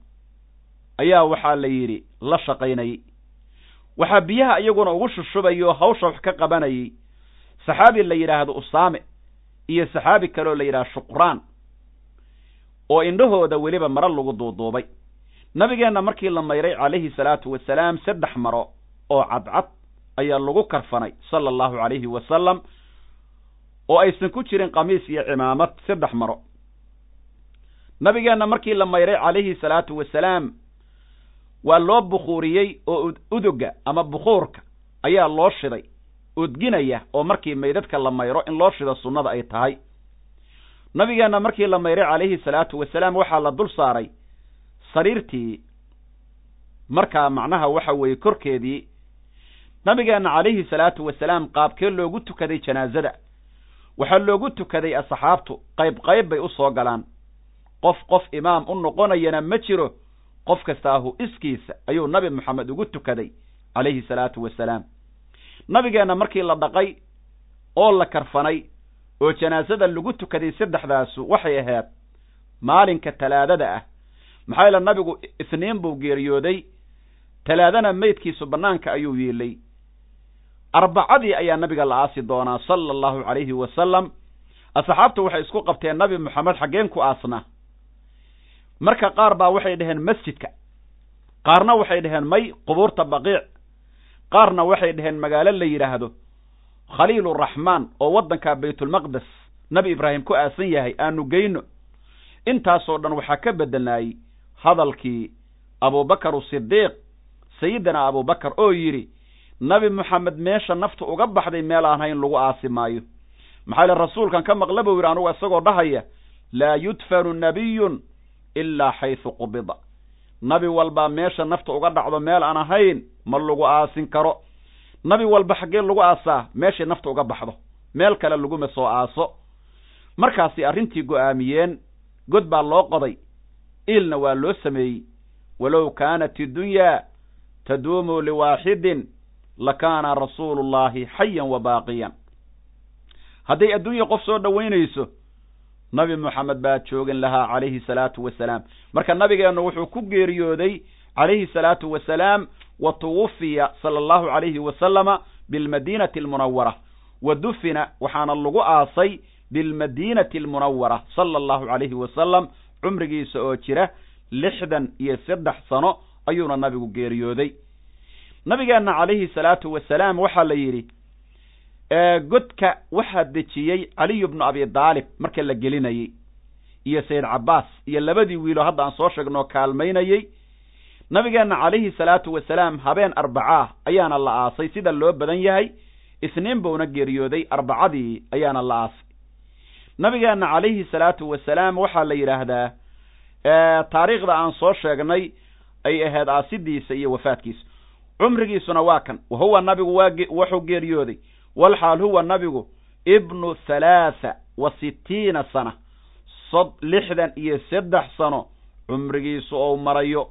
ayaa waxaa la yidhi la shaqaynayey waxaa biyaha iyaguna ugu shushubayay oo hawsha wax ka qabanayay. Saxaabi la yidhaahdo usaame iyo saxaabi kaleoo la yidhahdo shuqraan oo indhahooda weliba maro lagu duuduubay. Nabigeenna markii la mayray calayhi salaatu wasalaam saddex maro oo cadcad ayaa lagu karfanay sala allahu calayhi wasalam oo aysan ku jirin qamiis iyo cimaamad saddex maro. Nabigeenna markii la mayray calayhi salaatu wasalaam waa loo bukhuuriyey oo udoga ama bukhuurka ayaa loo shiday udginaya oo markii maydadka la mayro in loo shido sunnada ay tahay. Nabigeenna markii la mayray calayhi salaatu wasalaam waxaa la dul saaray sariirtii. Markaa macnaha waxa weeye korkeedii. Nabigeenna calayhi salaatu wasalaam qaabkee loogu tukaday janaasada waxaa loogu tukaday asxaabtu qayb qayb bay u soo galaan. Qof qof imaam u noqonayana ma jiro qof kastaahu iskiisa ayuu nabi moxamed ugu tukaday calayhi salaatu wasalaam nabigeenna markii la dhaqay oo la karfanay oo janaasada lagu tukaday saddexdaasu waxay ahayd maalinka talaadada ah. Maxaa yeele nabigu isniin buu geeriyooday. Talaadana maydkiisu bannaanka ayuu yiilay arbacadii ayaa nabiga la aasi doonaa sala allahu calayhi wasalam asxaabtu waxay isku qabteen nabi moxamed xaggeen ku aasna. Marka qaar baa waxay dhaheen masjidka. Qaarna waxay dhaheen may qubuurta baqiic qaarna waxay dhaheen magaalo la yidhaahdo khaliiluraxmaan oo waddanka baytulmaqdes nabi ibraahim ku aasan yahay aanu geyno. Intaasoo dhan waxaa ka beddelnaayey hadalkii abubakar sidiiq sayidina abubakar oo yidhi nabi moxamed meesha naftu uga baxday meel aan hayn lagu aasi maayo. Maxaa ile rasuulkan ka maqla buu yidhi anugu isagoo dhahaya laa yudfanu nabiyun ilaa xaysu qubida. Nabi walbaa meesha nafta uga dhacdo meel aan ahayn ma lagu aasin karo. Nabi walba xaggee lagu aasaa meeshay nafta uga baxdo meel kale laguma soo aaso. Markaasay arrintii go'aamiyeen god baa loo qoday iilna waa loo sameeyey. Walow kaanat iddunyaa taduumu liwaaxidin lakaana rasuulu llahi xayan wa baaqiyan. Hadday adduunya qof soo dhowaynayso nabi moxamed baa joogin lahaa calayhi salaatu wasalaam. Marka nabigeennu wuxuu ku geeriyooday calayhi salaatu wasalaam wa tuwufiya sala allahu calayhi wasalama bilmadiinati almunawara wa dufina waxaana lagu aasay bilmadiinati almunawara sala allahu calayhi wasalam cumrigiisa oo jira lixdan iyo saddex sano ayuuna nabigu geeriyooday. Nabigeenna calayhi salaatu wasalaam waxaa la yidhi godka waxaa dejiyey caliyu bnu abi daalib marka la gelinayey iyo sayid cabbaas iyo labadii wiiloo hadda aan soo sheegnoo kaalmaynayey nabigeenna calayhi salaatu wasalaam habeen arbacaah ayaana la aasay. Sida loo badan yahay isniin buuna geeriyooday arbacadii ayaana la aasay. Nabigeenna calayhi salaatu wasalaam waxaa la yidhaahdaa taariikhda aan soo sheegnay ay ahayd aasidiisa iyo wafaadkiisa. Cumrigiisuna waa kan wahuwa nabigu wuxuu geeriyooday. Walxaal huwa nabigu ibnu halaatha wa sittiina sana lixdan iyo saddex sano cumrigiisu ou marayo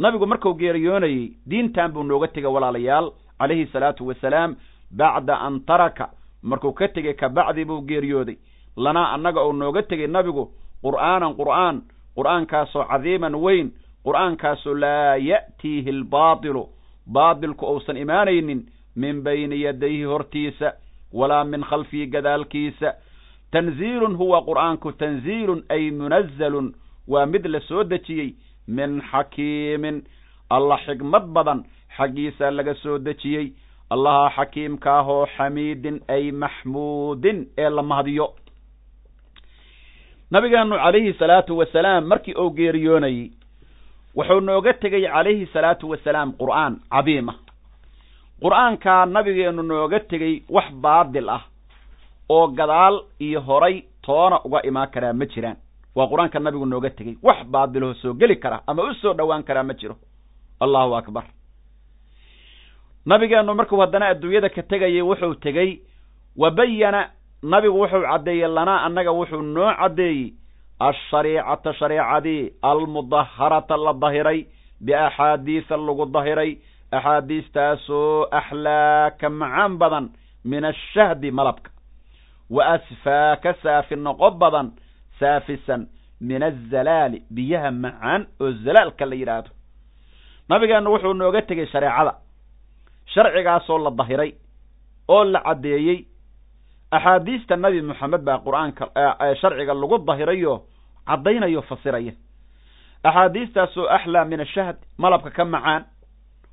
nabigu markuu geeriyoonayey diintan buu nooga tegay walaalayaal calayhi salaatu wasalaam bacda an taraka. Markuu ka tegey kabacdi buu geeriyooday. Lanaa annaga uu nooga tegey nabigu qur'aanan qur'aan qur'aankaasoo cadiiman weyn qur'aankaasoo laa ya'tiihi albaatilu. Baatilku uusan imaanaynin min bayni yadayhi hortiisa walaa min khalfihi gadaalkiisa. Tanziilun huwa qur'aanku tanziilun ay munazalun waa mid la soo dejiyey min xakiimin allah xigmad badan xaggiisaa laga soo dejiyey. Allaha xakiimkaahoo xamiidin ay maxmuudin ee la mahdiyo nabigeenu calayhi salaatu wasalaam markii uu geeriyoonayey wuxuu nooga tegey calayhi salaatu wasalaam qur'aan cadiima qur'aankaa nabigeenu nooga tegey wax baadil ah oo gadaal iyo horay toona uga imaan karaa ma jiraan waa qur'aanka nabigu nooga tegey. Wax baadiloo soo geli kara ama u soo dhowaan karaa ma jiro. Allahu akbar. Nabigeenu markuu haddana adduunyada ka tegayay wuxuu tegey wa bayana nabigu wuxuu caddeeyey lanaa annaga wuxuu noo caddeeyey ashariicata shareecadii almudaharata la dahiray biaxaadiisa lagu dahiray axaadiistaasoo axlaa ka macaan badan min ashahdi malabka wa asfaa ka saafi noqo badan saafisan min azalaali biyaha macaan oo zalaalka la yidhaahdo nabigeennu wuxuu nooga tegey shareecada. Sharcigaasoo la dahiray oo la caddeeyey. Axaadiista nabi moxamed baa qur'aanka sharciga lagu dahirayo caddaynayo fasiraya. Axaadiistaasoo axlaa min ashahd malabka ka macaan.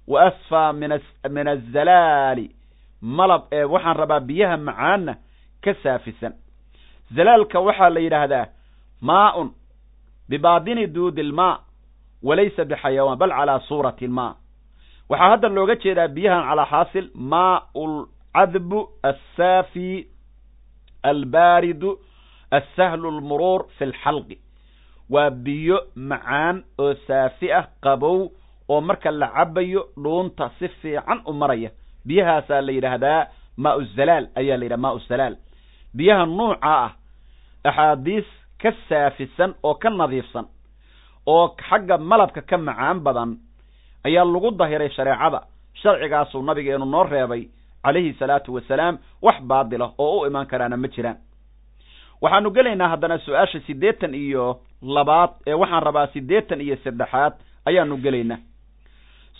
Wa asfaa min azalaali malab ee waxaan rabaa biyaha macaanna ka saafisan. Zalaalka waxaa la yidhaahdaa maaun bibaadini duudi ilmaa walaysa bixayawaan bal calaa suurati ilmaa waxaa hadda looga jeedaa biyahan calaa xaasil maau lcadbu assaafi albaaridu assahlu lmuruur fi lxalqi waa biyo macaan oo saafi ah qabow oo marka la cabayo dhuunta si fiican u maraya biyahaasaa la yidhaahdaa maau zalaal ayaa la yidhaha maau zalaal biyaha nuuca ah axaadiis ka saafisan oo ka nadiifsan oo xagga malabka ka macaan badan ayaa lagu dahiray shareecada. Sharcigaasuu nabigeenu noo reebay calayhi salaatu wasalaam wax baadila oo u imaan karaana ma jiraan. Waxaanu gelaynaa haddana su'aasha siddeetan iyo labaad ee waxaan rabaa siddeetan iyo saddexaad ayaanu gelaynaa.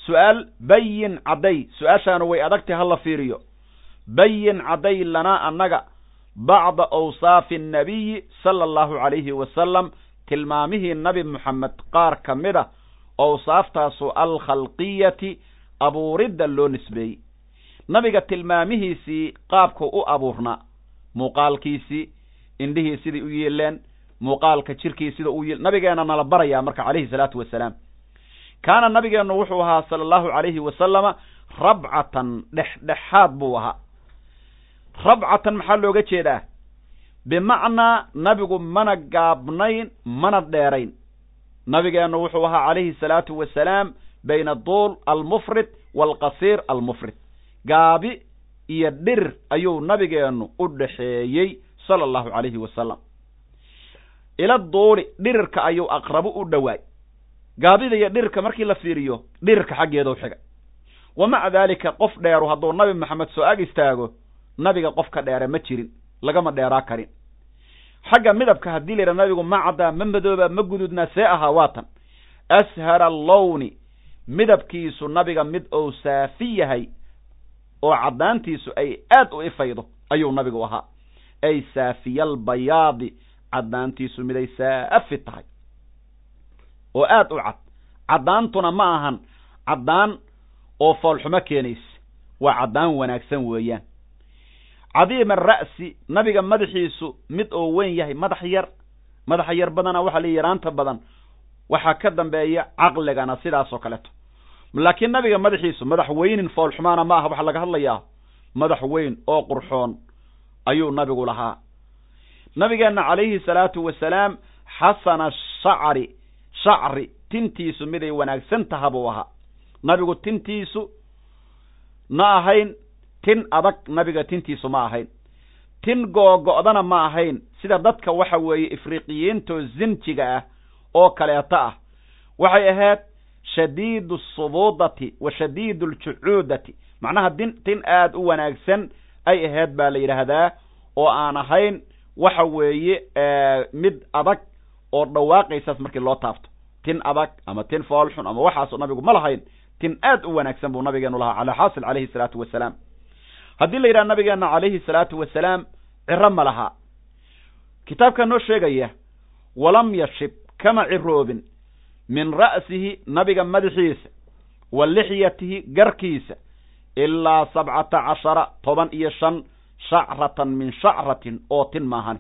Su'aal bayin cadday. Su'aashaanu way adagtay hala fiiriyo. Bayin cadday lanaa annaga bacda awsaafi annabiyi sala allahu calayhi wasalam tilmaamihii nabi moxamed qaar ka mid a awsaaftaasu alkhalqiyati abuuridda loo nisbeeyey. Nabiga tilmaamihiisii qaabku u abuurnaa muuqaalkiisii indhihii siday u yeeleen muuqaalka jirkii sida u yeel nabigeena nala barayaa marka calayhi salaatu wasalaam. Kaana nabigeennu wuxuu ahaa sala allahu calayhi wasalama rabcatan dhexdhexaad buu ahaa rabcatan maxaa looga jeedaa? Bimacnaa nabigu mana gaabnayn mana dheerayn. Nabigeennu wuxuu ahaa calayhi salaatu wasalaam bayna duul almufrid waalqasiir almufrid. Gaabi iyo dhir ayuu nabigeennu u dhaxeeyey sala allahu calayhi wasalam ila duuli dhirirka ayuu aqrabu u dhowaay gaabida iyo dhirirka markii la fiiriyo dhirirka xaggeedu xiga. Wa maca daalika qof dheeru hadduu nabi maxamed soo ag istaago nabiga qof ka dheere ma jirin lagama dheeraa karin. Xagga midabka haddii la yidhaha nabigu ma caddaa ma madooba ma gududnaa see ahaa waatan ashara allowni midabkiisu nabiga mid ou saafi yahay oo caddaantiisu ay aad u ifaydo ayuu nabigu ahaa. Ay saafiyalbayaadi caddaantiisu miday saafi tahay. Oo aad u cad. Caddaantuna ma ahan caddaan oo foolxumo keenaysa. Waa caddaan wanaagsan weeyaan cadiima ara'si nabiga madaxiisu mid oo weyn yahay madax yar. Madaxa yar badana waxaa la yaraanta badan. Waxaa ka dambeeya caqligana sidaasoo kaleeto. Laakiin nabiga madaxiisu madax weynin foolxumaana ma aha waxaa laga hadlayaa madax weyn oo qurxoon ayuu nabigu lahaa. Nabigeenna calayhi salaatu wasalaam xasana shacri shacri tintiisu miday wanaagsan taha buu ahaa. Nabigu tintiisu ma ahayn tin adag nabiga tintiisu ma ahayn. Tin googo'dana ma ahayn. Sida dadka waxa weeye ifriqiyiintoo zinjiga ah oo kaleeto ah. Waxay ahayd shadiidu subuudati wa shadiidu aljucuudati macnaha din tin aada u wanaagsan ay ahayd baa la yidhaahdaa oo aan ahayn waxa weeye mid adag oo dhawaaqaysaas markii loo taabto. Tin adag ama tin foolxun ama waxaaso nabigu ma lahayn tin aad u wanaagsan buu nabigeenu lahaa calaa xaasil calayhi salaatu wasalaam haddii la yidhaha nabigeena calayhi salaatu wasalaam ciro ma laha. Kitaabkaa noo sheegaya walam yashib kama ciroobin min ra'sihi nabiga madaxiisa wa lixyatihi garkiisa ilaa sabcata cashara toban iyo shan shacratan min shacratin oo tin maahan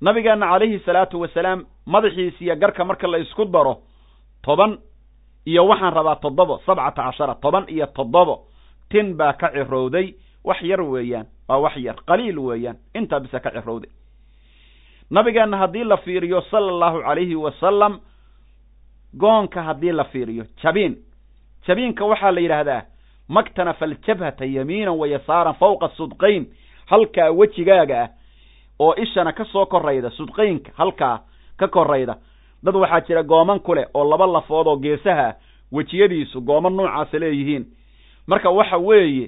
nabigeena calayhi salaatu wasalaam madaxiisiiyo garka marka la isku daro toban iyo waxaan rabaa toddobo sabcata cashara toban iyo toddobo tin baa ka cirowday wax yar weeyaan waa wax yar qaliil weeyaan intaa bisa ka cirowday. Nabigeenna haddii la fiiriyo sala allahu calayhi wasalam goonka haddii la fiiriyo jabiin. Jabiinka waxaa la yidhaahdaa maktanafa aljabhata yamiinan wa yasaaran fawqa sudqayn. Halkaa wejigaaga ah oo ishana ka soo korayda sudqaynka halkaa ka korayda. Dad waxaa jira gooman ku leh oo laba lafood oo geesaha ah wejiyadiisu gooman noocaasa leeyihiin marka waxa weeye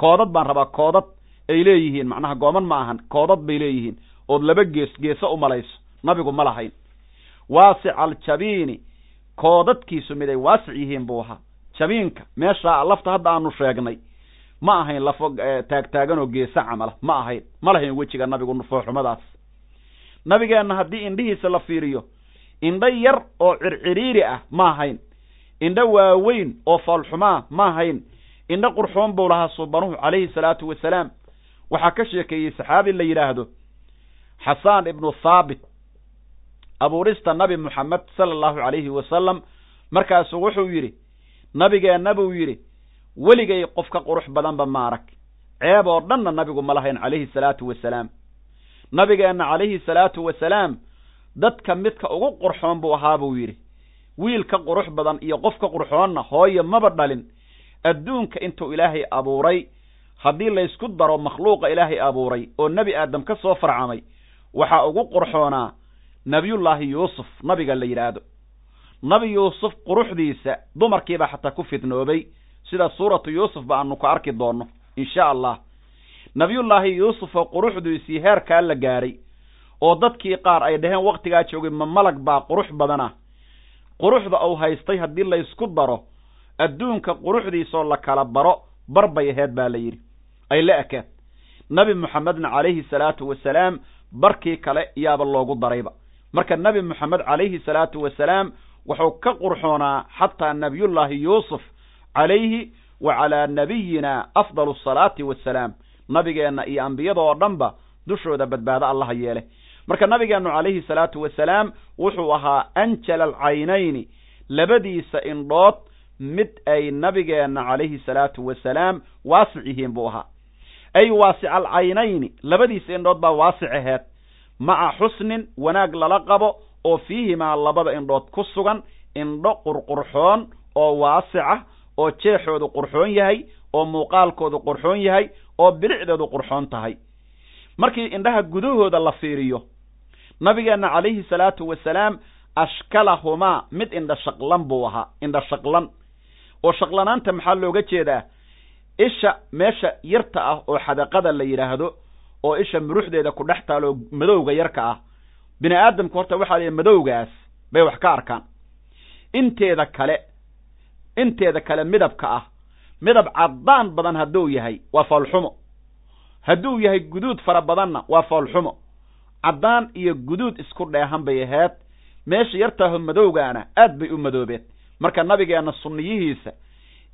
koodad baan rabaa koodad ay leeyihiin macnaha gooman ma ahan koodad bay leeyihiin ood laba gees geeso u malayso nabigu ma lahayn. Waasic aljabiini koodadkiisu miday waasic yihiin buu ahaa. Jabiinka meeshaa lafta hadda aanu sheegnay ma ahayn lafo taagtaagan oo geesa camala ma ahayn ma lahayn wejiga nabigu fooxumadaas. Nabigeenna haddii indhihiisa la fiiriyo indho yar oo circiriiri ah ma ahayn. Indho waaweyn oo foolxumaa ma ahayn indho qurxoon buu lahaa subanuhu calayhi salaatu wasalaam. Waxaa ka sheekeeyey saxaabi la yidhaahdo xasaan ibnu thaabit abuurista nabi moxamed sala allahu calayhi wasalam. Markaasuu wuxuu yidhi nabigeenna buu yidhi weligay qof ka qurux badanba maarag ceeb oo dhanna nabigu ma lahayn calayhi salaatu wasalaam. Nabigeenna calayhi salaatu wasalaam dadka midka ugu qurxoon buu ahaa buu yidhi wiil ka qurux badan iyo qof ka qurxoonna hooye maba dhalin adduunka intuu ilaahay abuuray haddii laysku daro makhluuqa ilaahay abuuray oo nebi aadam ka soo farcamay waxaa ugu qurxoonaa nebiyullaahi yuusuf nabiga la yidhaahdo. Nabi yuusuf quruxdiisa dumarkiibaa xataa ku fidnoobay sida suuratu yuusuf ba aanu ka arki doonno insha allah. Nebiyullaahi yuusuf oo quruxdiisii heerkaa la gaadhay oo dadkii qaar ay dhaheen wakhtigaa joogay ma malag baa qurux badana quruxda uu haystay haddii laysku daro adduunka quruxdiisoo la kala baro bar bay aheed baa la yidhi. Ay la ekeed nebi moxamedna calayhi salaatu wasalaam barkii kale yaaba loogu darayba. Marka nebi moxamed calayhi salaatu wasalaam wuxuu ka qurxoonaa xataa nebiyullaahi yuusuf calayhi wa calaa nabiyina afdalu asalaati wassalaam nabigeenna iyo ambiyada oo dhanba dushooda badbaado allaha yeele marka nabigeennu calayhi salaatu wasalaam wuxuu ahaa anjala alcaynayni labadiisa indhood mid ay nabigeenna calayhi salaatu wasalaam waasic yihiin buu ahaa. Ay waasic alcaynayni labadiisa indhood baa waasic aheed. Maca xusnin wanaag lala qabo oo fiihimaa labada indhood ku sugan indho qurqurxoon oo waasicah oo jeexoodu qurxoon yahay oo muuqaalkoodu qurxoon yahay oo bilicdeedu qurxoon tahay. Markii indhaha gudahooda la fiiriyo nabigeenna calayhi salaatu wasalaam ashkalahumaa mid indha shaqlan buu ahaa indha shaqlan oo shaqlanaanta maxaa looga jeedaa? Isha meesha yarta ah oo xadaqada la yidhaahdo oo isha muruxdeeda ku dhex taalo madowga yarka ah. Bini aadamku horta waxaa la yidhi madowgaas bay wax ka arkaan. Inteeda kale inteeda kale midabka ah midab caddaan badan hadduu yahay waa foolxumo hadduu yahay guduud fara badanna waa foolxumo caddaan iyo guduud isku dheehan bay ahayd. Meesha yartaaho madowgaana aad bay u madoobeed marka nabigeenna sunniyihiisa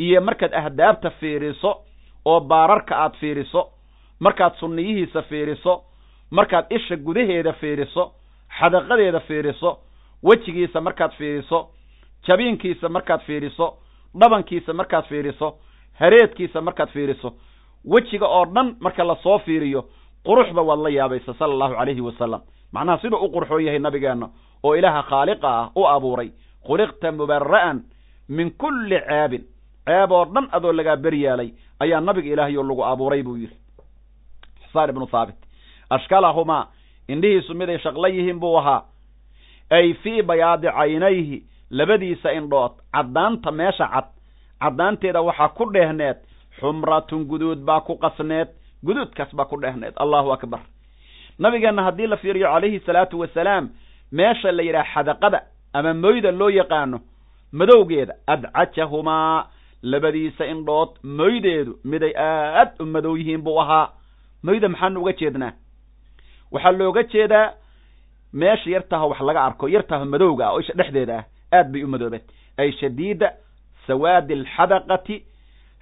iyo markaad ahdaabta fiiriso oo baararka aad fiiriso markaad sunniyihiisa fiiriso markaad isha gudaheeda fiiriso xadaqadeeda fiiriso wejigiisa markaad fiiriso jabiinkiisa markaad fiiriso dhabankiisa markaad fiiriso hareedkiisa markaad fiiriso wejiga oo dhan marka la soo fiiriyo quruxba waad la yaabaysa sala allahu calayhi wasalam macnaha siduu u qurxoon yahay nabigeenna oo ilaaha khaaliqa ah u abuuray khuliqta mubara'an min kulli ceebin ceeb oo dhan adoo lagaa beryaalay ayaa nabiga ilaahayo lagu abuuray buu yidhi. Xusaan ibnu thaabit ashkalahumaa indhihiisu miday shaqla yihiin buu ahaa. Ay fii bayaadi caynayhi labadiisa indhood caddaanta meesha cad caddaanteeda waxaa ku dheehneed xumratun guduud baa ku qasneed guduudkaas baa ku dheehneed allahu akbar. Nabigeenna haddii la fiiriyo calayhi salaatu wasalaam meesha la yidhaha xadaqada ama moyda loo yaqaano madowgeeda adcajahumaa labadiisa indhood moydeedu miday aad u madow yihiin buu ahaa. Moyda maxaanu uga jeednaa? Waxaa looga jeedaa meesha yartaho wax laga arko yartaho madowga ah oo isha dhexdeeda ah aad bay u madoobeed ay shadiida sawaadi alxadaqati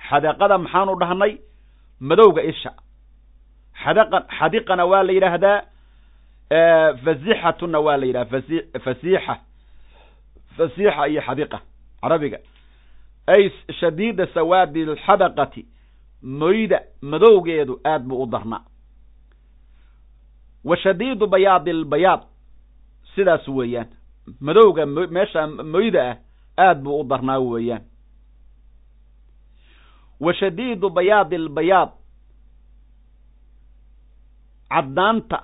xadaqada maxaanu dhahnay? Madowga isha. Xadaqa xadiqana waa la yidhaahdaa fasixatuna waa la yidhaha fasi fasiixa fasiixa iyo xadiqa carabiga ay shadiida sawaadi alxadaqati moyda madowgeedu aad buu u darnaa wa shadiidu bayaadi albayaad sidaas weeyaan madowga meesha moyda ah aad buu u darnaa weeyaan wa shadiidu bayaadi albayaad caddaanta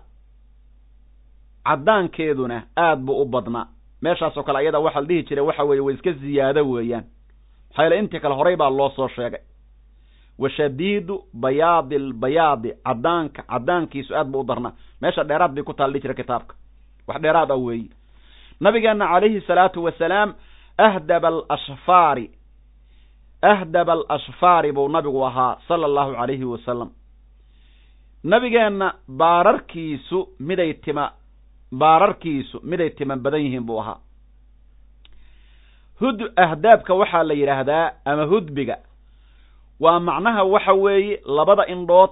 caddaankeeduna aad buu u badnaa meeshaasoo kale ayada waxaa la dhihi jiray waxa weeye way iska ziyaado weeyaan. Maxaa yaele intii kale horay baa loo soo sheegay. Wa shadiidu bayaadi albayaadi caddaanka caddaankiisu aad buu u darnaa. Meesha dheeraad bay ku taal dhihi jira kitaabka. Wax dheeraad ah weeye. Nabigeenna calayhi salaatu wasalaam ahdaba alashfaari ahdaba alashfaari buu nabigu ahaa sala allahu calayhi wasalam nabigeenna baararkiisu miday tima baararkiisu miday timan badan yihiin buu ahaa. Hud ahdaabka waxaa la yidhaahdaa ama hudbiga waa macnaha waxa weeye labada indhood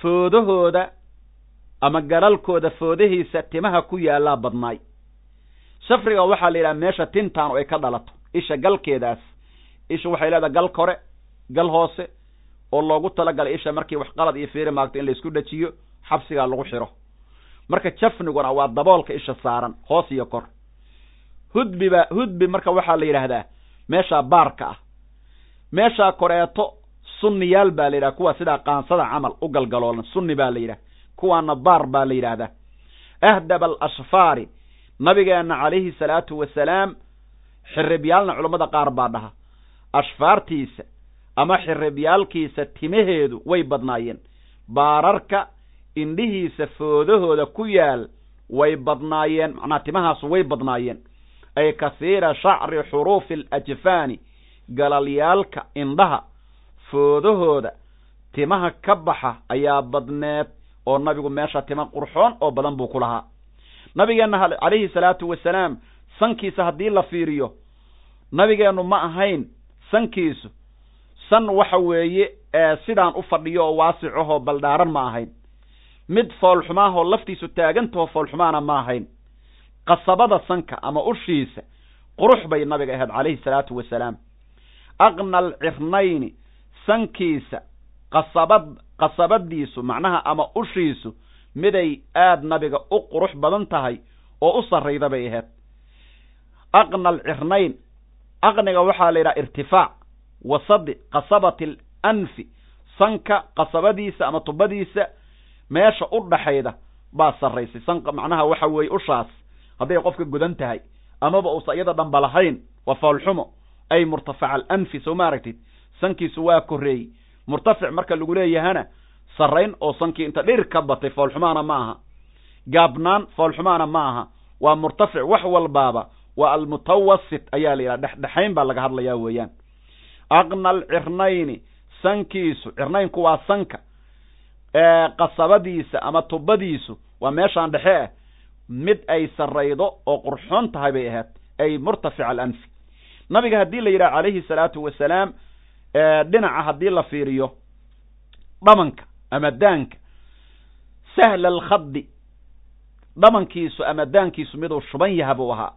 foodahooda ama galalkooda foodahiisa timaha ku yaallaa badnaay. Shafriga waxaa la yidhaha meesha tintaanu ay ka dhalato isha galkeedaas. Isha waxay leedahay gal kore gal hoose oo loogu talagalay isha markii wax qalad iyo fiiri maagto in la isku dhajiyo xabsigaa lagu xiro marka jafniguna waa daboolka isha saaran hoos iyo kor. Hudbiba hudbi marka waxaa la yidhaahdaa meeshaa baarka ah. Meeshaa koreeto sunniyaal baa la yidhaha kuwa sidaa qaansada camal u galgaloolan sunni baa la yidhaha kuwaana baar baa la yidhaahdaa. Ahdaba alashfaari nabigeenna calayhi salaatu wasalaam xiribyaalna culammada qaar baa dhaha. Ashfaartiisa ama xiribyaalkiisa timaheedu way badnaayeen. Baararka indhihiisa foodahooda ku yaal way badnaayeen macnaha timahaasu way badnaayeen. Ay kasiira shacri xuruufi alajfaani galalyaalka indhaha foodahooda timaha ka baxa ayaa badneed oo nabigu meesha tima qurxoon oo badan buu ku lahaa. Nabigeenna calayhi salaatu wasalaam sankiisa haddii la fiiriyo nabigeennu ma ahayn sankiisu san waxa weeye sidaan u fadhiyo oo waasicahoo baldhaaran ma ahayn mid foolxumaahoo laftiisu taagantahoo foolxumaana ma ahayn. Qasabada sanka ama ushiisa qurux bay nabiga ahayd calayhi salaatu wasalaam. Aqna alcirnayni sankiisa qasabad qasabadiisu macnaha ama ushiisu miday aad nabiga u qurux badan tahay oo u sarrayda bay ahayd. Aqna alcirnayn aqniga waxaa la yidhaha irtifaac wasadi qasabati alanfi sanka qasabadiisa ama tubadiisa meesha u dhaxayda baa sarraysay sanka macnaha waxa weeye ushaas. Hadday qofka gudan tahay amaba uusa iyada dhanba lahayn waa foolxumo ay murtafaca alanfi soo ma aragtid? Sankiisu waa korreeyey. Murtafic marka lagu leeyahana sarrayn oo sankii inta dhir ka batay foolxumaana ma aha. Gaabnaan foolxumaana ma aha. Waa murtafic wax walbaaba waa almutawasit ayaa la yidhaha dhexdhexayn baa laga hadlayaa weeyaan. Aqna alcirnayni sankiisu cirnaynku waa sanka qasabadiisa ama tubadiisu waa meeshaan dhexe ah mid ay sarraydo oo qurxoon tahay bay ahayd ay murtafica alanfi nabiga haddii la yidhaha calayhi salaatu wasalaam dhinaca haddii la fiiriyo dhamanka ama daanka sahla alkhaddi dhamankiisu ama daankiisu miduu shuban yaha buu ahaa.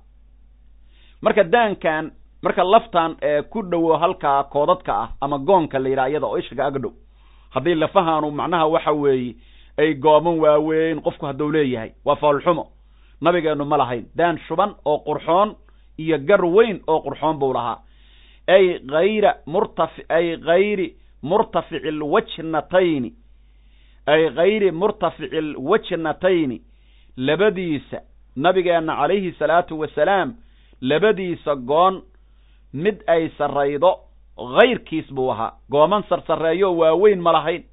Marka daankan marka laftan ku dhowo halkaa koodadka ah ama goonka la yidhaha iyada oo ishiga aga dhow haddii lafahaanu macnaha waxa weeye ay gooman waaweyn qofku hadduu leeyahay waa foolxumo nabigeennu ma lahayn. Daan shuban oo qurxoon iyo gar weyn oo qurxoon buu lahaa. Ay hayra murtafi ay hayri murtafici lwajnatayni ay hayri murtafici lwajnatayni labadiisa nabigeenna calayhi salaatu wasalaam labadiisa goon mid ay sarraydo hayrkiis buu ahaa. Gooman sarsareeyo waaweyn ma lahayn.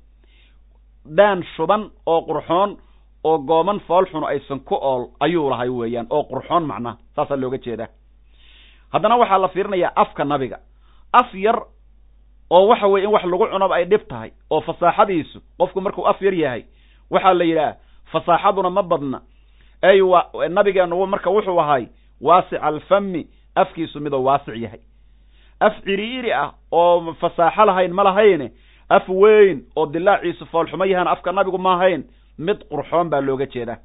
Dhaan shuban oo qurxoon oo gooman foolxunu aysan ku ool ayuu lahay weeyaan. Oo qurxoon macnaha saasaa looga jeedaa. Haddana waxaa la fiirinayaa afka nabiga. Af yar oo waxa weye in wax lagu cunoba ay dhib tahay oo fasaaxadiisu qofku markuu af yar yahay waxaa la yidhaha fasaaxaduna ma badna. Ay wa nabigeennu marka wuxuu ahay waasic alfami afkiisu midoo waasic yahay af ciriiri ah oo fasaaxo lahayn ma lahayne af weyn oo dilaaciisu foolxumo yahana afka nabigu ma ahayn mid qurxoon baa looga jeedaa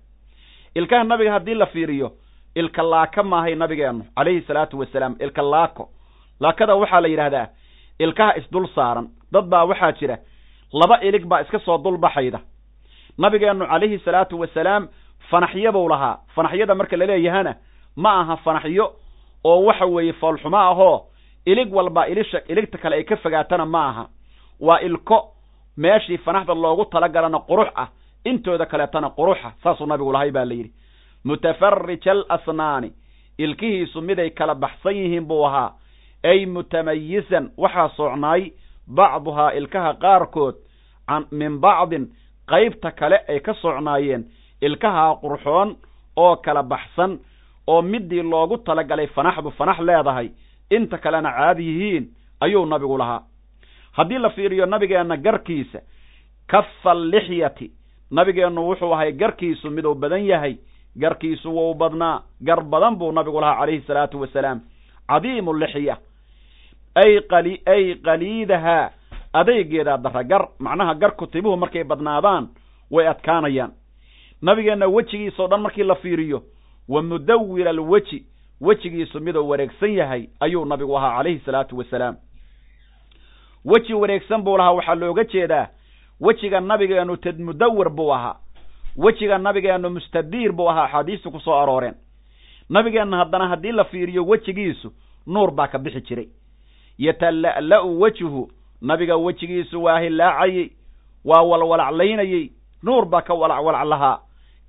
ilkaha nabiga haddii la fiiriyo ilka laaka maahay nabigeennu calayhi salaatu wasalaam ilka laako. Laakada waxaa la yidhaahdaa ilkaha isdul saaran dad baa waxaa jira laba ilig baa iska soo dulbaxayda nabigeennu calayhi salaatu wasalaam fanaxyo buu lahaa fanaxyada marka laleeyahana ma aha fanaxyo oo waxa weeye foolxumo ahoo ilig walba ilisha iligta kale ay ka fogaatana ma aha. Waa ilko meeshii fanaxda loogu talagalana qurux ah intooda kaleetana quruxa saasuu nabigu lahay baa la yidhi. Mutafarij alasnaani ilkihiisu miday kala baxsan yihiin buu ahaa. Ay mutamayisan waxaa socnaay bacduhaa ilkaha qaarkood min bacdin qaybta kale ay ka socnaayeen. Ilkahaa qurxoon oo kala baxsan oo midii loogu talagalay fanaxdu fanax leedahay inta kalena caadi yihiin ayuu nabigu lahaa. Haddii la fiiriyo nabigeenna garkiisa kafa lixyati nabigeennu wuxuu ahay garkiisu miduu badan yahay garkiisu wuu badnaa gar badan buu nabigu lahaa calayhi salaatu wasalaam. Cadiimu lixya ay qali ay qaliidahaa adaygeedaa dara gar macnaha garku tibuhu markay badnaadaan way adkaanayaan. Nabigeenna wejigiisao dhan markii la fiiriyo wa mudawil alweji wejigiisu miduu wareegsan yahay ayuu nabigu ahaa calayhi salaatu wasalaam. Weji wareegsan buu lahaa waxaa looga jeedaa wejiga nabigeennu tad mudawir buu ahaa. Wejiga nabigeennu mustadiir buu ahaa axaadiistu ku soo arooreen. Nabigeenna haddana haddii la fiiriyo wejigiisu nuur baa ka bixi jiray. Yatalla'la'u wejhu nabiga wejigiisu waa hilaacayey waa walwalaclaynayey nuur baa ka walacwalac lahaa.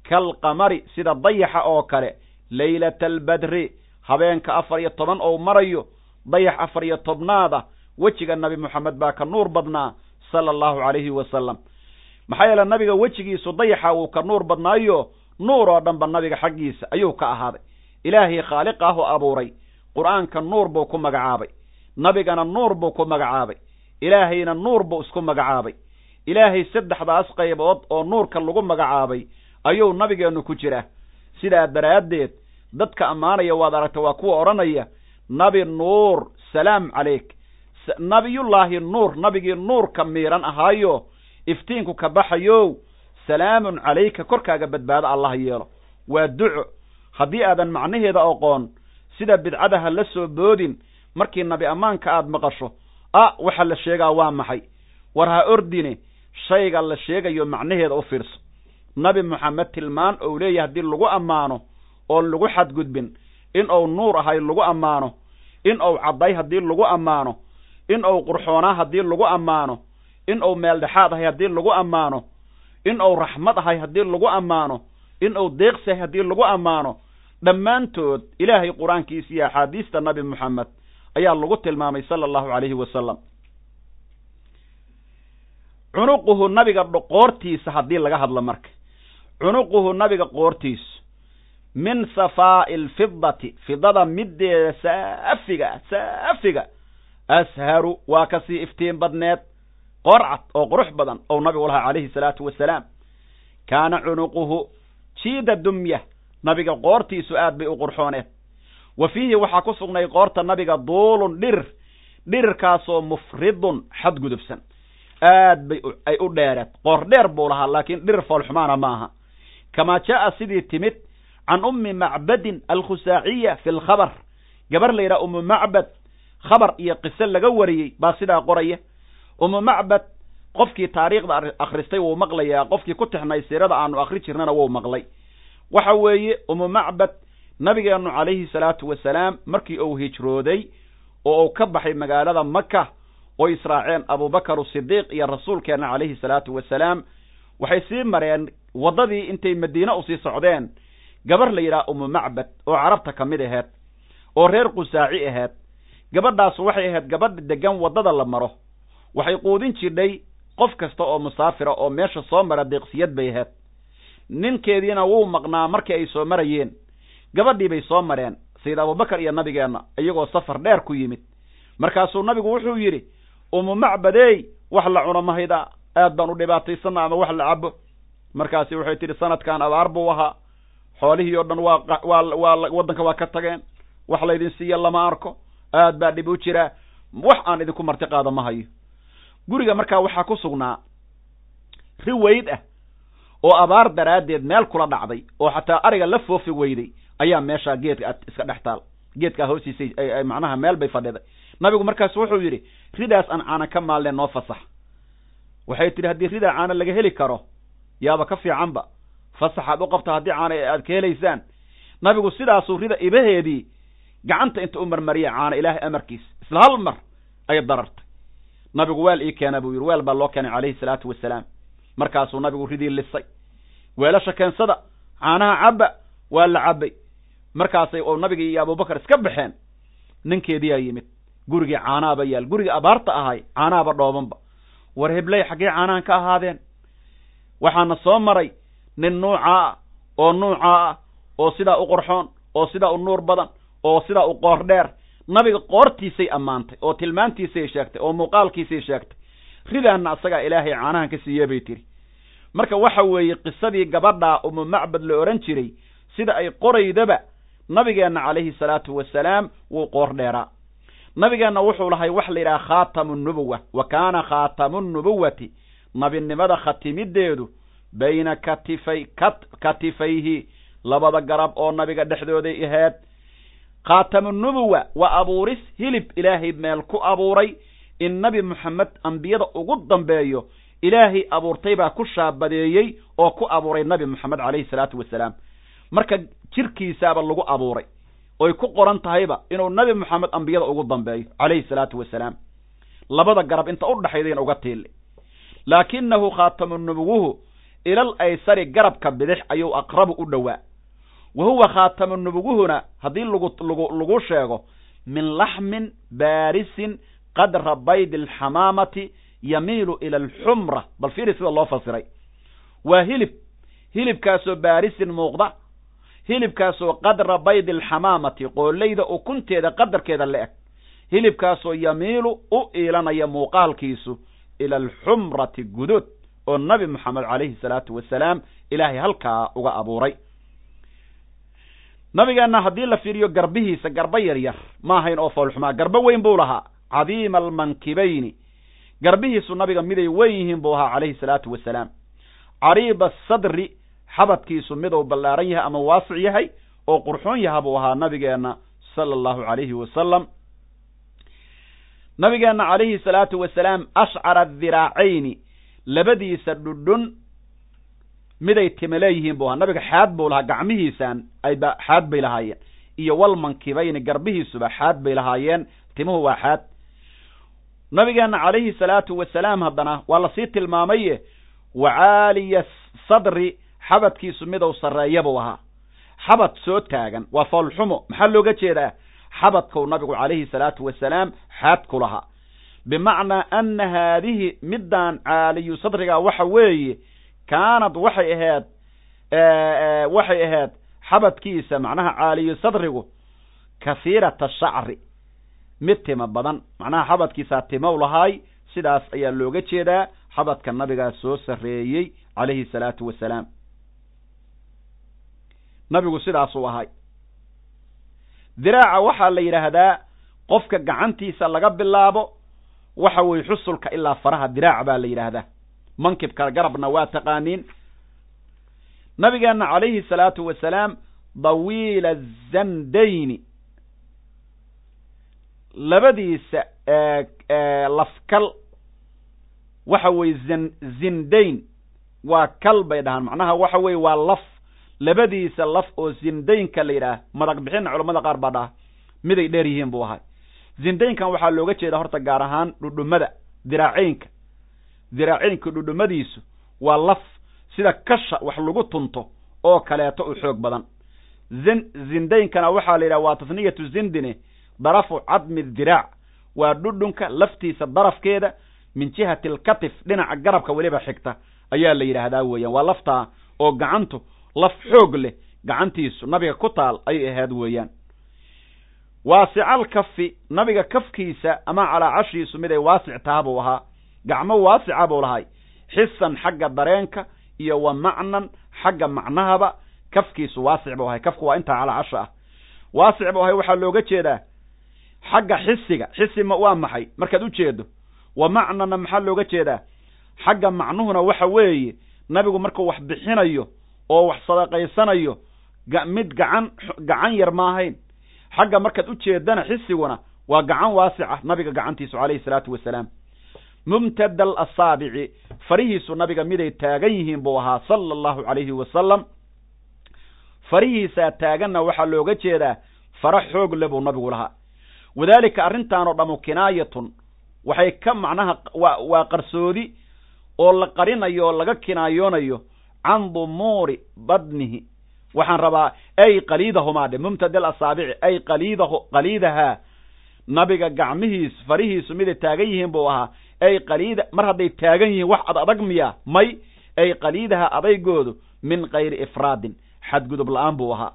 Kalqamari sida dayaxa oo kale laylata albadri habeenka afar iyo toban ou marayo dayax afar iyo tobnaada wejiga nabi moxamed baa ka nuur badnaa sala allahu calayhi wasalam maxaa yeele nabiga wejigiisu dayaxa wuu ka nuur badnaayo nuur oo dhanba nabiga xaggiisa ayuu ka ahaaday. Ilaahay khaaliq ah oo abuuray qur'aanka nuur buu ku magacaabay nabigana nuur buu ku magacaabay ilaahayna nuur buu isku magacaabay. Ilaahay saddexdaas qaybood oo nuurka lagu magacaabay ayuu nabigeennu ku jiraa. Sidaa daraaddeed dadka ammaanaya waad aragta waa kuwa odhanaya nabi nuur salaam calayk. Nabiyullaahi nuur nabigii nuurka miiran ahaayo iftiinku ka baxayow salaamun calayka korkaaga badbaado allah yeelo. Waa duco. Haddii aadan macnaheeda oqoon sida bidcada ha la soo boodin markii nabi ammaanka aad maqasho ah waxa la sheegaa waa maxay? War ha ordine shayga la sheegayo macnaheeda u fiirso. Nabi moxamed tilmaan ou leeyahay haddii lagu ammaano oon lagu xadgudbin in uu nuur ahay lagu ammaano in uu cadday haddii lagu ammaano in uu qurxoonaa haddii lagu ammaano in uu meeldhexaad ahay haddii lagu ammaano in uu raxmad ahay haddii lagu ammaano in uu deeqsi ahay haddii lagu ammaano dhammaantood ilaahay qur'aankiisa iyo axaadiista nabi moxamed ayaa lagu tilmaamay sala allahu calayhi wasalam cunuquhu nabiga qoortiisa haddii laga hadlo marka. Cunuquhu nabiga qoortiisu min safaa'i alfidati fidada middeeda saafiga saafiga asharu waa ka sii iftiin badneed qorcad oo qurux badan ou nabigu lahaa calayhi salaatu wasalaam kaana cunuquhu jiida dumya nabiga qoortiisu aad bay u qurxooneed. Wa fiihi waxaa ku sugnay qoorta nabiga duulun dhirir dhirirkaasoo mufridun xadgudubsan aad bay ay u dheereed. Qoor dheer buu lahaa laakiin dhirir foolxumaana ma aha kamaa jaa'a sidii timid can ummi macbadin alkhusaaciya fi lkhabar gabar la yidhaha ummu macbad khabar iyo qiso laga wariyey baa sidaa qoraya umu macbad qofkii taariikhda akhristay wuu maqlayaa qofkii ku tixnay siirada aanu akhri jirnana wuu maqlay waxa weeye umu macbad nabigeennu calayhi salaatu wasalaam markii uu hijrooday oo uu ka baxay magaalada maka oo israaceen abubakar sidiiq iyo rasuulkeenna calayhi salaatu wasalaam waxay sii mareen waddadii intay madiine u sii socdeen gabar la yidhaha umu macbad oo carabta ka mid aheed oo reer qusaaci aheed gabadhaas waxay ahayd gabadha degan waddada la maro. Waxay quudin jidhay qof kasta oo musaafira oo meesha soo mara deeqsiyad bay ahayd ninkeediina wuu maqnaa markii ay soo marayeen. Gabadhii bay soo mareen. Sayid abubakar iyo nabigeenna iyagoo safar dheer ku yimid. Markaasuu nabigu wuxuu yidhi umu macbadey wax la cuno mahayda aad baan u dhibaataysana ama wax la cabo markaasi waxay tidhi sanadkan abaar buu ahaa xoolihii oo dhan waa waa waa ka tageen. Wax laydin siiya lama arko. Aad baa dhib u jiraa wax aan idinku marti qaada ma hayo. Guriga markaa waxaa ku sugnaa ri weyd ah oo abaar daraaddeed meel kula dhacday oo xataa ariga la foofi weyday ayaa meeshaa geedka iska dhex taal. Geedkaa hoostiisay macnaha meel bay fadhiday. Nabigu markaas wuxuu yidhi ridaas aan caana ka maalne noo fasax. Waxay tidhi haddii ridaa caana laga heli karo yaaba ka fiicanba fasaxaad u qabta haddii caana aad ka helaysaan. Nabigu sidaasuu rida ibaheedii gacanta inta u marmariya caana ilaahay amarkiis. Isla hal mar ayay darartay. Nabigu weel ii keena buu yidhi weel baa loo keenay calayhi salaatu wasalaam. Markaasuu nabigu ridii lisay. Weelasha keensada caanaha cabba waa la cabbay. Markaasay oo nabigii iyo abubakar iska baxeen ninkeediyaa yimid. Gurigii caanaaba yaal gurigii abaarta ahay caanaaba dhoobanba. War hebley xaggee caanahan ka ahaadeen. Waxaana soo maray nin nuucaa ah oo nuucaa ah oo sidaa u qorxoon oo sidaa u nuur badan oo sidaa u qoor dheer. Nabiga qoortiisay ammaantay oo tilmaantiisay sheegtay oo muuqaalkiisay sheegtay. Ridaanna asagaa ilaahay caanahan ka siiye bay tiri. Marka waxa weeye qisadii gabadhaa umu macbad la odhan jiray sida ay qoraydaba nabigeenna calayhi salaatu wasalaam wuu qoor dheeraa. Nabigeenna wuxuu lahay wax la yidhaha khaatamu nubuwa wa kaana khaatamu nubuwati nabinimada khatimideedu bayna katifay katifayhi labada garab oo nabiga dhexdooday ahayd. Khaatamu nubuwa waa abuuris hilib ilaahay meel ku abuuray. In nabi moxamed ambiyada ugu dambeeyo ilaahay abuurtay baa ku shaabadeeyey oo ku abuuray nabi moxamed calayhi salaatu wasalaam. Marka jirkiisaaba lagu abuuray oy ku qoran tahayba inuu nabi moxamed ambiyada ugu dambeeyo calayhi salaatu wasalaam. Labada garab inta u dhexaydayn uga tiili laakinahu khaatamu nubuwuhu ilal aysari garabka bidix ayuu aqrabu u dhowaa. Wa huwa khaatamu nubuguhuna haddii lagu sheego min laxmin baarisin qadra baydi alxamaamati yamiilu ila alxumra. Bal fiiri sida loo fasiray. Waa hilib. Hilibkaasoo baarisin muuqda. Hilibkaasoo qadra baydi alxamaamati qooleyda ukunteeda qadarkeeda la eg. Hilibkaasoo yamiilu u iilanaya muuqaalkiisu ila alxumrati gudood oo nabi moxamed calayhi salaatu wasalaam ilaahay halkaa uga abuuray. Nabigeenna haddii la fiiriyo garbihiisa garba yar yar ma ahayn oo foolxumaa garbo weyn buu lahaa. Cadiima almankibayni. Garbihiisu nabiga miday weyn yihiin buu ahaa calayhi salaatu wasalaam. Cariiba asadri xabadkiisu miduu ballaaran yahay ama waasic yahay oo qurxoon yaha buu ahaa nabigeenna sala allahu calayhi wasalam. Nabigeenna calayhi salaatu wasalaam ashcara dhiraacayni labadiisa dhudhun miday time leeyihiin buu ahaa. Nabiga xaad buu lahaa gacmihiisaan ayba xaad bay lahaayeen. Iyo walmankibayni garbihiisuba xaad bay lahaayeen. Timuhu waa xaad. Nabigeenna calayhi salaatu wasalaam haddana waa la sii tilmaamaye wacaaliya sadri xabadkiisu midou sarreeya buu ahaa. Xabad soo taagan waa foolxumo. Maxaa looga jeedaa? Xabadkuu nabigu calayhi salaatu wasalaam xaad ku lahaa bimacnaa ana haadihi middaan caaliyu sadriga waxa weeye kaanad waxay ahayd waxay ahayd xabadkiisa macnaha caaliyu sadrigu kasiirata shacri. Mid tima badan macnaha xabadkiisaa timow lahaay sidaas ayaa looga jeedaa xabadka nabigaa soo sarreeyey calayhi salaatu wasalaam. Nabigu sidaasuu ahay. Diraaca waxaa la yidhaahdaa qofka gacantiisa laga bilaabo waxa weye xusulka ilaa faraha diraac baa la yidhaahdaa. Mankibka garabna waa taqaaniin. Nabigeenna calayhi salaatu wasalaam dawiila zandayni labadiisa lafkal waxa weye zin zindayn. Waa kal bay dhahaan. Macnaha waxa weye waa laf. Labadiisa laf oo zindaynka la yidhaah madag bixinna culamada qaar baa dhaha miday dheer yihiin buu ahay zindaynkan waxaa looga jeeda horta gaar ahaan dhudhumada diraaceynka diraaceynka dhudhumadiisu waa laf sida kasha wax lagu tunto oo kaleeto u xoog badan. Zin zindaynkana waxaa la yidhaha waa tasniyatu zindine darafu cadmi diraac waa dhudhunka laftiisa darafkeeda min jihati alkatif dhinaca garabka weliba xigta. Ayaa la yidhaahdaa weeyaan. Waa laftaa oo gacantu laf xoog leh gacantiisu nabiga ku taal ayay ahayd weeyaan waasical kafi nabiga kafkiisa ama calaacashiisu miday waasic taha buu ahaa. Gacmo waasica buu lahay. Xisan xagga dareenka iyo wa macnan xagga macnahaba kafkiisu waasic buu ahay. Kafku waa intaa calaacasha ah. Waasic buu ahay waxaa looga jeedaa xagga xisiga xisi waa maxay? Markaad u jeedo wa macnana maxaa looga jeedaa? Xagga macnuhuna waxa weeye nabigu markuu wax bixinayo oo wax sadaqaysanayo mid gacan gacan yar ma ahayn xagga markaad u jeedana xisiguna waa gacan waasica nabiga gacantiisu calayhi salaatu wasalaam. Mumtada alasaabici farihiisu nabiga miday taagan yihiin buu ahaa sala allahu calayhi wasalam. Farihiisaa taaganna waxaa looga jeedaa fara xoog le buu nabigu lahaa. Wadaalika arrintaanoo dhammu kinaayatun waxay ka macnaha waa qarsoodi oo la qarinayo oo laga kinaayoonayo can dumuuri badnihi waxaan rabaa ay qaliidahumaa dhe mumtada alasaabici ay qaliidahu qaliidahaa nabiga gacmihiis farihiisu miday taagan yihiin buu ahaa. Ay qaliida mar hadday taagan yihiin wax ad adag miya may ay qaliidaha adaygoodu min kayri ifraadin xadgudub la'aan buu ahaa.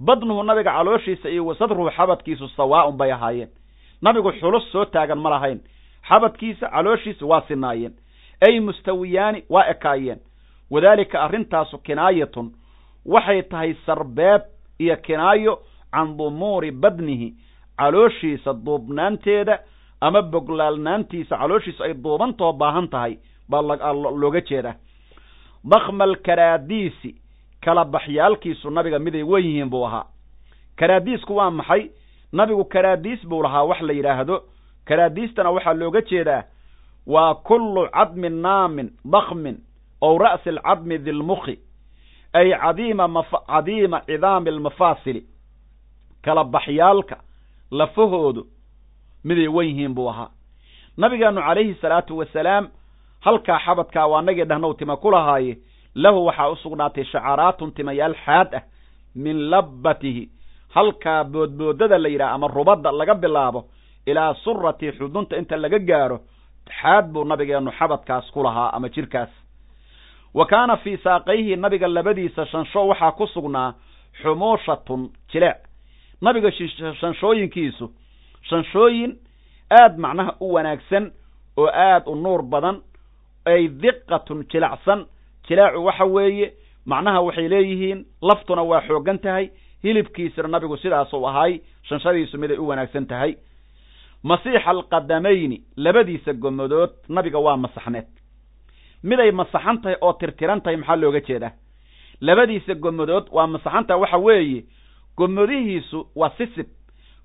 Badnuhu nabiga calooshiisa iyo wasadruhu xabadkiisu sawaaun bay ahaayeen. Nabigu xulus soo taagan ma lahayn. Xabadkiisa calooshiisa waa sinaayeen. Ay mustawiyaani waa ekaayeen. Wadaalika arrintaasu kinaayatun waxay tahay sarbeeb iyo kinaayo can dumuuri badnihi calooshiisa duubnaanteeda ama boglaalnaantiisa calooshiisa ay duubantoo baahan tahay baa looga jeedaa. Dakma alkaraadiisi kala baxyaalkiisu nabiga miday wen yihiin buu ahaa. Karaadiisku waa maxay? Nabigu karaadiis buu lahaa wax la yidhaahdo karaadiistana waxaa looga jeedaa waa kullu cadmin naamin dakmin ow ra'si alcadmi dilmukhi ay cadiima cidaami almafaasili kala baxyaalka lafahoodu miday wen yihiin buu ahaa. Nabigeenu calayhi salaatu wasalaam halkaa xabadkaa waa nagii dhahnow tima ku lahaaye lahu waxaa u sugnaatay shacaraatun timayaal xaad ah min labbatihi halkaa boodboodada la yidhaha ama rubadda laga bilaabo ilaa surati xudunta inta laga gaaro xaad buu nabigeenu xabadkaas ku lahaa ama jirkaas wa kaana fii saaqayhi nabiga labadiisa shansho waxaa ku sugnaa xumuushatun jileec nabiga shanshooyinkiisu shanshooyin aad macnaha u wanaagsan oo aad u nuur badan ay diqatun jilacsan jilaacu waxa weeye macnaha waxay leeyihiin laftuna waa xooggan tahay hilibkiisana nabigu sidaasuu ahay shanshadiisu miday u wanaagsan tahay. Masiixa alqadamayni labadiisa gomadood nabiga waa masaxneed miday masaxan tahay oo tirtiran tahay maxaa looga jeedaa? Labadiisa gomadood waa masaxan tahay waxa weeye gomadihiisu waa sisib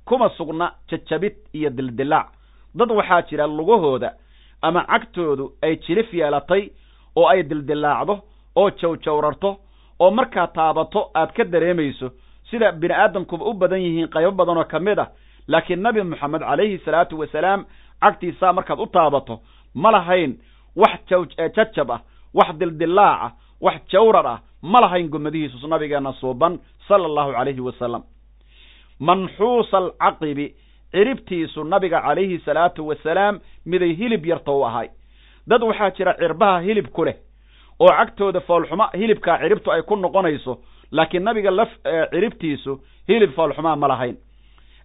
kuma sugna jajabid iyo dildilaac dad waxaa jira lugahooda ama cagtoodu ay jilif yeelatay oo ay dildilaacdo oo jawjawrarto oo markaa taabato aad ka dareemayso sida bini aadamkuba u badan yihiin qaybo badan oo ka mid ah. Laakiin nabi moxamed calayhi salaatu wasalaam cagtiisaa markaad u taabato ma lahayn wax jajab ah wax dildilaac wax jawrar ah ma lahayn gomadihiisu nabigeena suuban sala allahu calayhi wasalam manxuusa alcaqibi ciribtiisu nabiga calayhi salaatu wasalaam miday hilib yarta u ahay. Dad waxaa jira cirbaha hilib ku leh oo cagtooda foolxuma hilibkaa ciribtu ay ku noqonayso laakiin nabiga laf ciribtiisu hilib foolxumaa ma lahayn.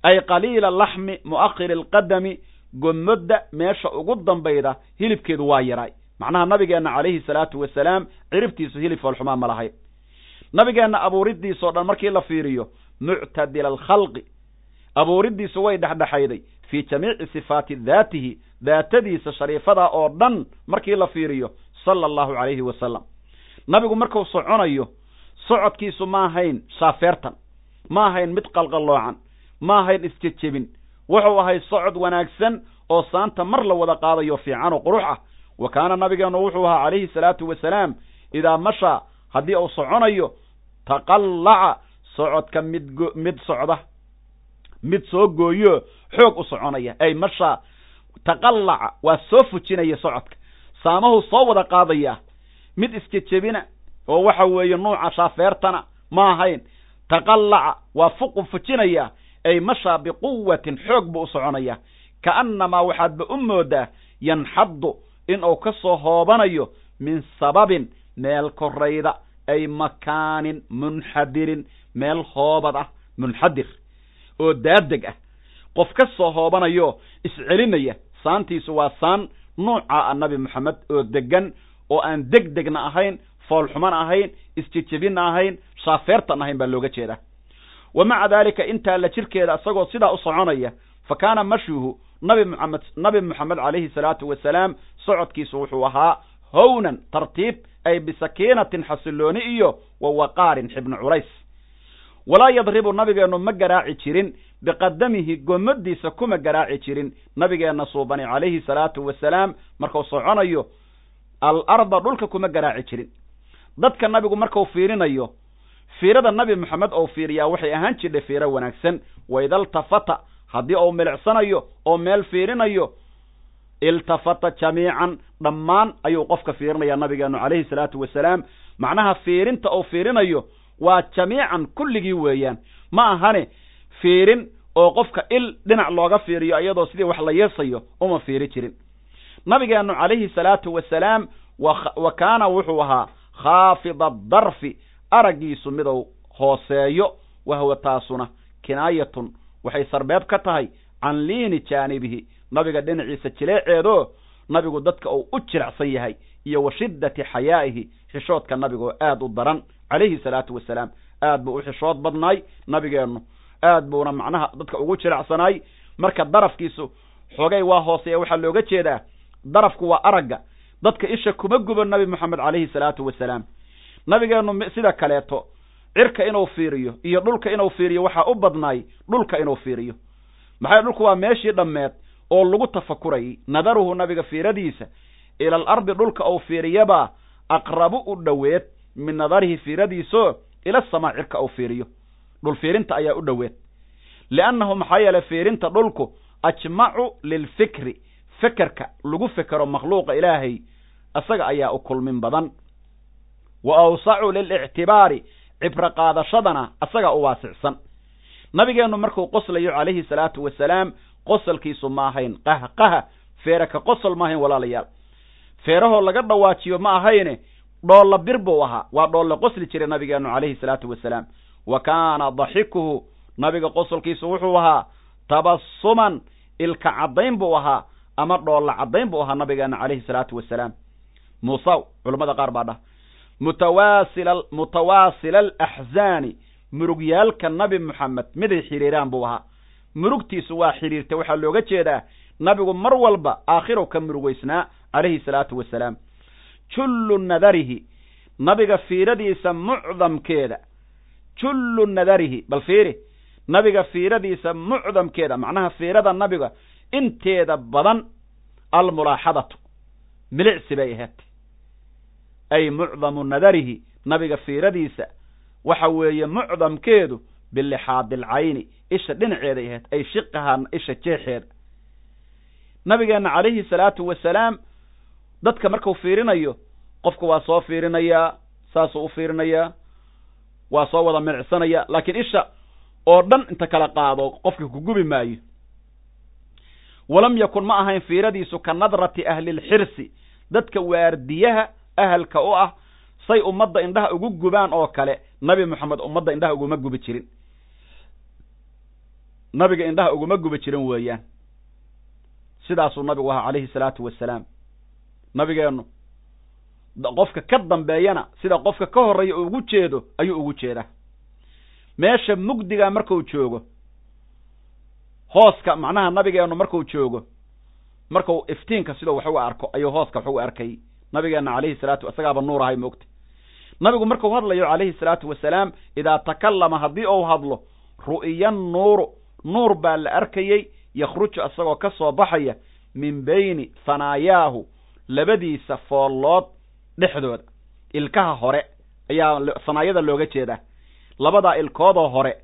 Ay qaliila laxmi mu'akhiri alqadami gomodda meesha ugu dambayda hilibkeedu waa yaraay macnaha nabigeenna calayhi salaatu wasalaam ciribtiisu hilib foolxumaa ma lahayn nabigeenna abuuridiisoo dhan markii la fiiriyo muctadila alkhalqi. Abuuriddiisu way dhexdhexayday. Fii jamiici sifaati daatihi daatadiisa shariifada oo dhan markii la fiiriyo sala allahu calayhi wasalam. Nabigu markuu soconayo socodkiisu ma ahayn shaafeertan ma ahayn mid qalqalloocan ma ahayn isjejebin wuxuu ahay socod wanaagsan oo saanta mar la wada qaadayo fiican oo qurux ah. Wa kaana nabigeennu wuxuu ahaa calayhi salaatu wasalaam idaa mashaa haddii uu soconayo taqallaca socodka mid go mid socda mid soo gooyo xoog u soconaya. Ay mashaa taqallaca waa soo fujinaya socodka. Saamahuu soo wada qaadaya mid isjejebina oo waxa weeye nuuca shaafeertana ma ahayn. Taqallaca waa fuqu fujinaya ay mashaa biquwatin xoog buu u soconaya. Ka'annamaa waxaadba u moodaa yanxaddu inuu ka soo hoobanayo min sababin meel korayda ay makaanin munxadirin meel hoobad ah munxadir oo daadeg ah. Qof ka soo hoobanayo iscelinaya saantiisu waa saan nuuca a nabi moxamed oo degan oo aan deg degna ahayn foolxumana ahayn isjejebinna ahayn shaafeertan ahayn baa looga jeedaa wa maca daalika intaa la jirkeeda isagoo sidaa u soconaya fa kaana mashyuhu nabi muxamed nabi moxamed calayhi salaatu wasalaam socodkiisu wuxuu ahaa hownan tartiib ay bisakiinatin xasilooni iyo wa waqaarin xibnu culays. Walaa yadribu nabigeennu ma garaaci jirin biqadamihi gomadiisa kuma garaaci jirin nabigeenna suubani calayhi salaatu wasalaam markuu soconayo alarda dhulka kuma garaaci jirin. Dadka nabigu markuu fiirinayo fiirada nabi moxamed ou fiiriyaa waxay ahaan jirtay fiiro wanaagsan. Waidaltafata haddii uu milicsanayo oo meel fiirinayo iltafata jamiican dhammaan ayuu qofka fiirinaya nabigeenu calayhi salaatu wasalaam. Macnaha fiirinta uu fiirinayo waa jamiican kulligii weeyaan. Ma ahane fiirin oo qofka il dhinac looga fiiriyo iyadoo sidii wax la yeesayo uma fiiri jirin. Nabigeenu calayhi salaatu wasalaam wa kaana wuxuu ahaa khaafida darfi araggiisu miduu hooseeyo wahwa taasuna kinaayatun. Waxay sarbeeb ka tahay can liini jaanibihi nabiga dhinaciisa jileeceedo nabigu dadka uu u jilecsan yahay iyo wa shiddati xayaa'ihi xishoodka nabiga oo aad u daran. Calayhi salaatu wasalaam aad buu u xishood badnaay nabigeennu. Aad buuna macnaha dadka ugu jilecsanaay marka darafkiisu xoogay waa hooseeya waxaa looga jeedaa darafku waa aragga. Dadka isha kuma gubo nabi moxamed calayhi salaatu wasalaam nabigeennu sida kaleeto cirka inuu fiiriyo iyo dhulka inuu fiiriyo waxaa u badnaay dhulka inuu fiiriyo. Maxay dhulku waa meeshii dhammeed oo lagu tafakurayay nadaruhu nabiga fiiradiisa ila al dhulka uu fiiriyabaa aqrabu u dhoweed min nadarihi fiiradiisoo ila samaa cirka uu fiiriyo. Dhul fiirinta ayaa u dhoweed. Liannahu maxaa yeelay fiirinta dhulku ajmacu lilfikri fekerka lagu fekero makhluuqa ilaahay isaga ayaa u kulmin badan wa awsacu lilictibaari cibro qaadashadana isagaa u waasicsan nabigeennu markuu qoslayo calayhi salaatu wasalaam qosalkiisu ma ahayn qahqaha feere ka qosol ma ahayn walaalayaal feerahoo laga dhawaajiyo ma ahayne dhoolla bir buu ahaa waa dhoolla qosli jiray nabigeennu calayhi salaatu wasalaam wa kaana daxikuhu nabiga qosolkiisu wuxuu ahaa tabasuman ilka caddayn buu ahaa ama dhoolla caddayn buu ahaa nabigeenna calayhi salaatu wasalaam muusaw culammada qaar baa dhah mutawaasila alaxzaani murugyaalka nabi moxamed miday xidhiiraan buu ahaa. Murugtiisu waa xidhiirta waxaa looga jeedaa nabigu mar walba aakhirow ka murugaysnaa calayhi salaatu wasalaam. Jullu nadarihi nabiga fiiradiisa mucdamkeeda. Jullu nadarihi bal fiiri nabiga fiiradiisa mucdamkeeda macnaha fiirada nabiga inteeda badan almulaaxadatu milicsi bay ahayd ay mucdamu nadarihi nabiga fiiradiisa. Waxa weeye mucdamkeedu bilixaadi alcayni isha dhinaceeday ahayd ay shiqahaa isha jeexeeda. Nabigeenna calayhi salaatu wasalaam dadka markuu fiirinayo qofku waa soo fiirinayaa saasuu u fiirinayaa waa soo wada milicsanayaa laakiin isha oo dhan inta kala qaado qofka ku gubi maayo. Walam yakun ma ahayn fiiradiisu ka nadrati ahlilxirsi dadka waardiyaha ahalka u ah say ummadda indhaha ugu gubaan oo kale nabi moxamed ummadda indhaha uguma gubi jirin. Nabiga indhaha uguma gubi jirin weeyaan. Sidaasuu nabigu ahaa calayhi salaatu wasalaam nabigeennu qofka ka dambeeyana sida qofka ka horreeya ugu jeedo ayuu ugu jeedaa. Meesha mugdiga marku joogo hooska macnaha nabigeennu marku joogo marku iftiinka sidoo wax u arko ayuu hooska wax u arkay nabigeenna calayhi salaatu isagaaba nuur ahay moogta nabigu markuu hadlayo calayhi salaatu wasalaam idaa takallama haddii uu hadlo ru'iya nuuru nuur baa la arkayey yakhruju isagoo ka soo baxaya min bayni hanaayaahu labadiisa foollood dhexdooda. Ilkaha hore ayaa hanaayada looga jeedaa labadaa ilkoodoo hore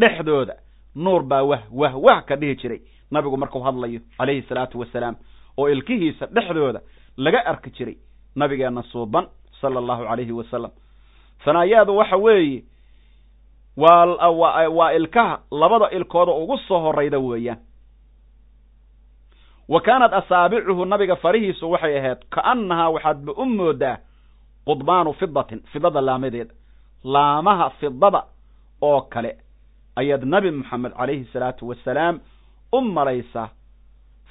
dhexdooda nuur baa wah wah wah ka dhihi jiray nabigu markuu hadlayo calayhi salaatu wasalaam oo ilkihiisa dhexdooda laga arki jiray nabigeenna suuban sala allahu calayhi wasalam hanaayaadu waxa weeye waa waa ilkaha labada ilkooda ugu soo horayda weeyaan. Wa kaanat asaabicuhu nabiga farihiisu waxay ahayd kaannahaa waxaadba u moodaa qudbaanu fidatin fidada laamadeeda laamaha fidada oo kale ayaad nabi moxamed calayhi salaatu wasalaam u malaysaa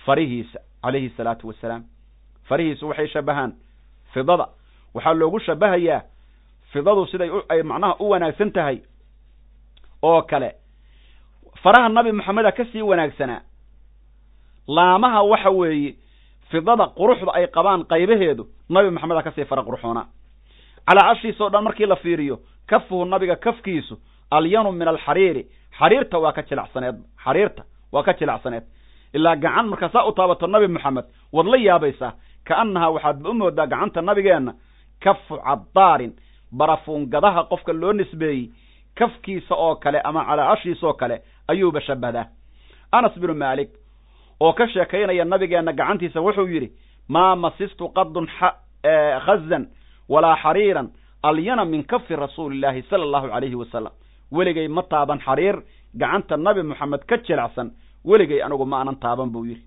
farihiisa calayhi salaatu wasalaam farihiisu waxay shabahaan fidada. Waxaa loogu shabahayaa fidadu siday ay macnaha u wanaagsan tahay oo kale. Faraha nabi moxameda ka sii wanaagsanaa laamaha waxa weeye fidada quruxda ay qabaan qaybaheedu nabi moxameda ka sii fara qurxoonaa calaa cashiisa o dhan markii la fiiriyo kafuhu nabiga kafkiisu alyanu min alxariiri xariirta waa ka jilacsaneed xariirta waa ka jilacsaneed. Ilaa gacan markaa saa u taabato nabi moxamed waad la yaabaysaa kaannahaa waxaadba u moodaa gacanta nabigeenna kafu caddaarin barafuungadaha qofka loo nisbeeyey kafkiisa oo kale ama calaa cashiisa oo kale ayuuba shabahdaa anas binu maalik oo ka sheekaynaya nabigeenna gacantiisa wuxuu yidhi maa masistu qadun khazan walaa xariiran alyana min kafi rasuuli illaahi sala allahu calayhi wasalam weligay ma taaban xariir gacanta nabi moxamed ka jilacsan weligay anigu ma anan taaban buu yidhi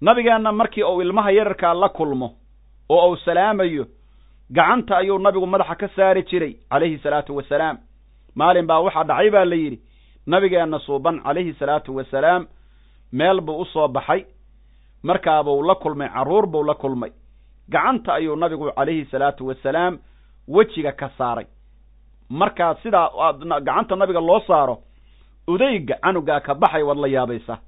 nabigeenna markii uu ilmaha yararkaa la kulmo oo uu salaamayo gacanta ayuu nabigu madaxa ka saari jiray calayhi salaatu wasalaam. Maalin baa waxaa dhacay baa la yidhi nabigeenna suuban calayhi salaatu wasalaam meel buu u soo baxay. Markaabuu la kulmay carruur buu la kulmay. Gacanta ayuu nabigu calayhi salaatu wasalaam wejiga ka saaray. Markaa sidaa gacanta nabiga loo saaro udayga canugaa ka baxay waad la yaabaysaa.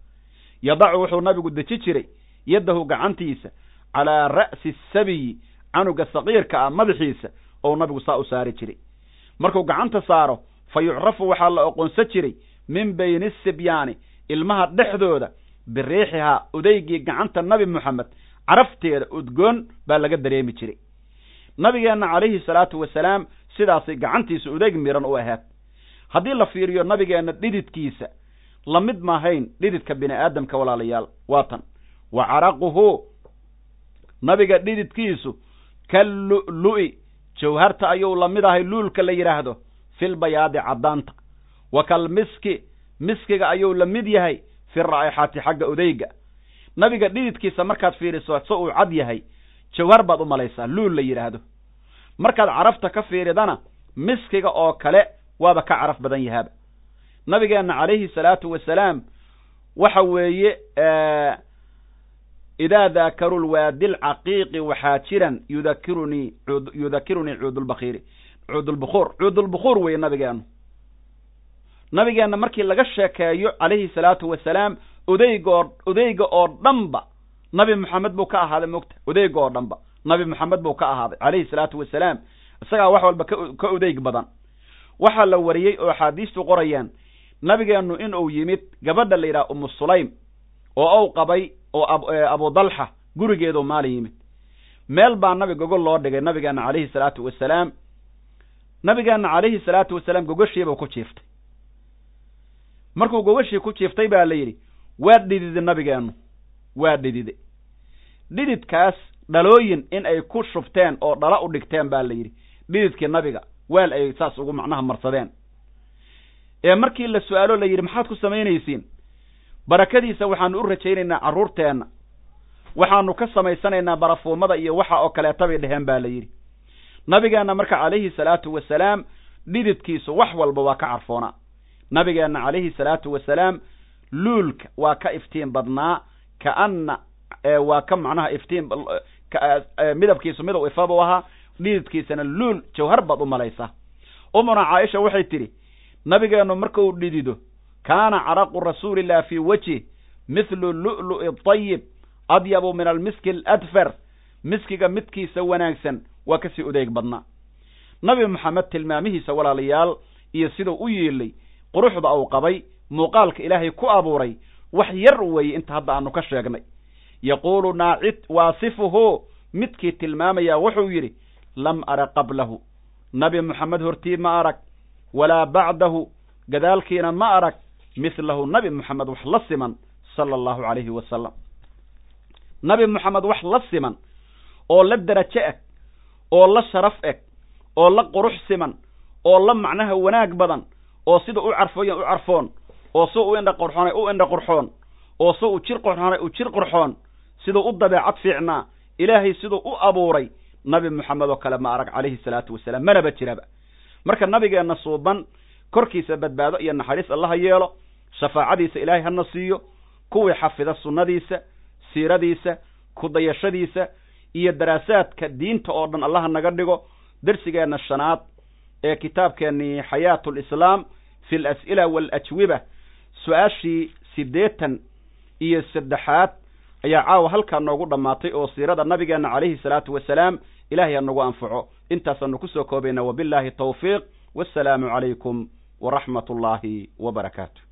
Yadacu wuxuu nabigu deji jiray yaddahu gacantiisa calaa ra'si sabiyi canuga saqiirka ah madaxiisa ou nabigu saa u saari jiray. Markuu gacanta saaro fa yucrafu waxaa la oqoonsan jiray min bayni sibyaani ilmaha dhexdooda biriixihaa udaygii gacanta nabi moxamed carafteeda udgoon baa laga dareemi jiray. Nabigeenna calayhi salaatu wasalaam sidaasay gacantiisa udayg miran u ahaad haddii la fiiriyo nabigeenna dhididkiisa la mid maahayn dhididka bini aadamka walaalayaal waa tan wa caraquhu nabiga dhididkiisu ka lu'lu'i jawharta ayuu la mid ahay luulka la yidhaahdo filbayaadi caddaanta wa kal miski miskiga ayuu la mid yahay fi raa'ixati xagga udayga nabiga dhididkiisa markaad fiiriso se uu cad yahay jawhar baad u malaysaa luul la yidhaahdo markaad carafta ka fiiridana miskiga oo kale waaba ka caraf badan yahaaba. Nabigeenna calayhi salaatu wasalaam waxa weeye idaa daakaruu lwaadi lcaqiiqi waxaa jiran yudakirunii yudakirunii cuudulbakiiri cuudulbukuur cuudulbukuur weeye nabigeennu nabigeenna markii laga sheekeeyo calayhi salaatu wasalaam odaygo odayga oo dhanba nabi moxamed buu ka ahaaday mogta odayga oo dhanba nabi moxamed buu ka ahaaday calayhi salaatu wasalaam isagaa wax walba ka odayg badan waxaa la wariyey oo axaadiistu qorayaan nabigeennu in uu yimid gabadha la yidhaha umu sulaym oo uu qabay oo abu dalxa gurigeedu maalin yimid. Meel baa nabi gogol loo dhigay nabigeenna calayhi salaatu wasalaam. Nabigeenna calayhi salaatu wasalaam gogoshiibuu ku jiiftay. Markuu gogashii ku jiiftay baa la yidhi waa dhidide nabigeennu waa dhidide dhididkaas dhalooyin in ay ku shubteen oo dhala u dhigteen baa la yidhi. Dhididkii nabiga weel ay saas ugu macnaha marsadeen. Ee markii la su'aalo la yidhi maxaad ku samaynaysiin barakadiisa waxaanu u rajaynaynaa carruurteenna waxaanu ka samaysanaynaa barafuumada iyo waxa oo kaleeta bay dheheen baa la yidhi. Nabigeenna marka calayhi salaatu wasalaam dhididkiisu wax walba waa ka carfoonaa nabigeenna calayhi salaatu wasalaam luulka waa ka iftiin badnaa kaanna waa ka macnaha iftiin midabkiisu midab ifabuu ahaa dhididkiisana luul jawhar baad u malaysaa. Umuna caaisha waxay tidhi nabigeennu markuu dhidido kaana caraqu rasuulilah fii wejih mithlu lu'lu'i dayib adyabu min almiski aladfar miskiga midkiisa wanaagsan waa ka sii odeeg badnaa nabi moxamed tilmaamihiisa walaalayaal iyo siduu u yiilay quruxda uu qabay muuqaalka ilaahay ku abuuray wax yar weeye inta hadda aanu ka sheegnay yaquulu naacid waasifuhu midkii tilmaamayaa wuxuu yidhi lam ara qablahu nabi moxamed hortii ma arag walaa bacdahu gadaalkiina ma arag mithlahu nabi moxamed wax la siman sala allahu calayhi wasalam nabi moxamed wax la siman oo la derajo eg oo la sharaf eg oo la qurux siman oo la macnaha wanaag badan oo sida u carfooyan u carfoon oo si u indha qurxoonay u indha qurxoon oo si uu jir qurxoonay u jir qurxoon siduu u dabeecad fiicnaa ilaahay siduu u abuuray nabi moxamed oo kale ma arag calayhi salaatu wasalaam manaba jiraba. Marka nabigeenna suuban korkiisa badbaado iyo naxariis allaha yeelo shafaacadiisa ilaahay hana siiyo kuwii xafida sunnadiisa siiradiisa kudayashadiisa iyo daraasaadka diinta oo dhan allaha naga dhigo dersigeenna shanaad ee kitaabkeennii xayaatu lislaam fi alas'ila waalajwiba su'aashii siddeetan iyo saddexaad ayaa caawa halkaa noogu dhammaatay oo siirada nabigeenna calayhi salaatu wasalaam ilahay ha nagu anfaco. Intaasaanu ku soo koobayna wabillahi tawfiiq wassalaamu calaykum waraxmat ullaahi wa barakaatu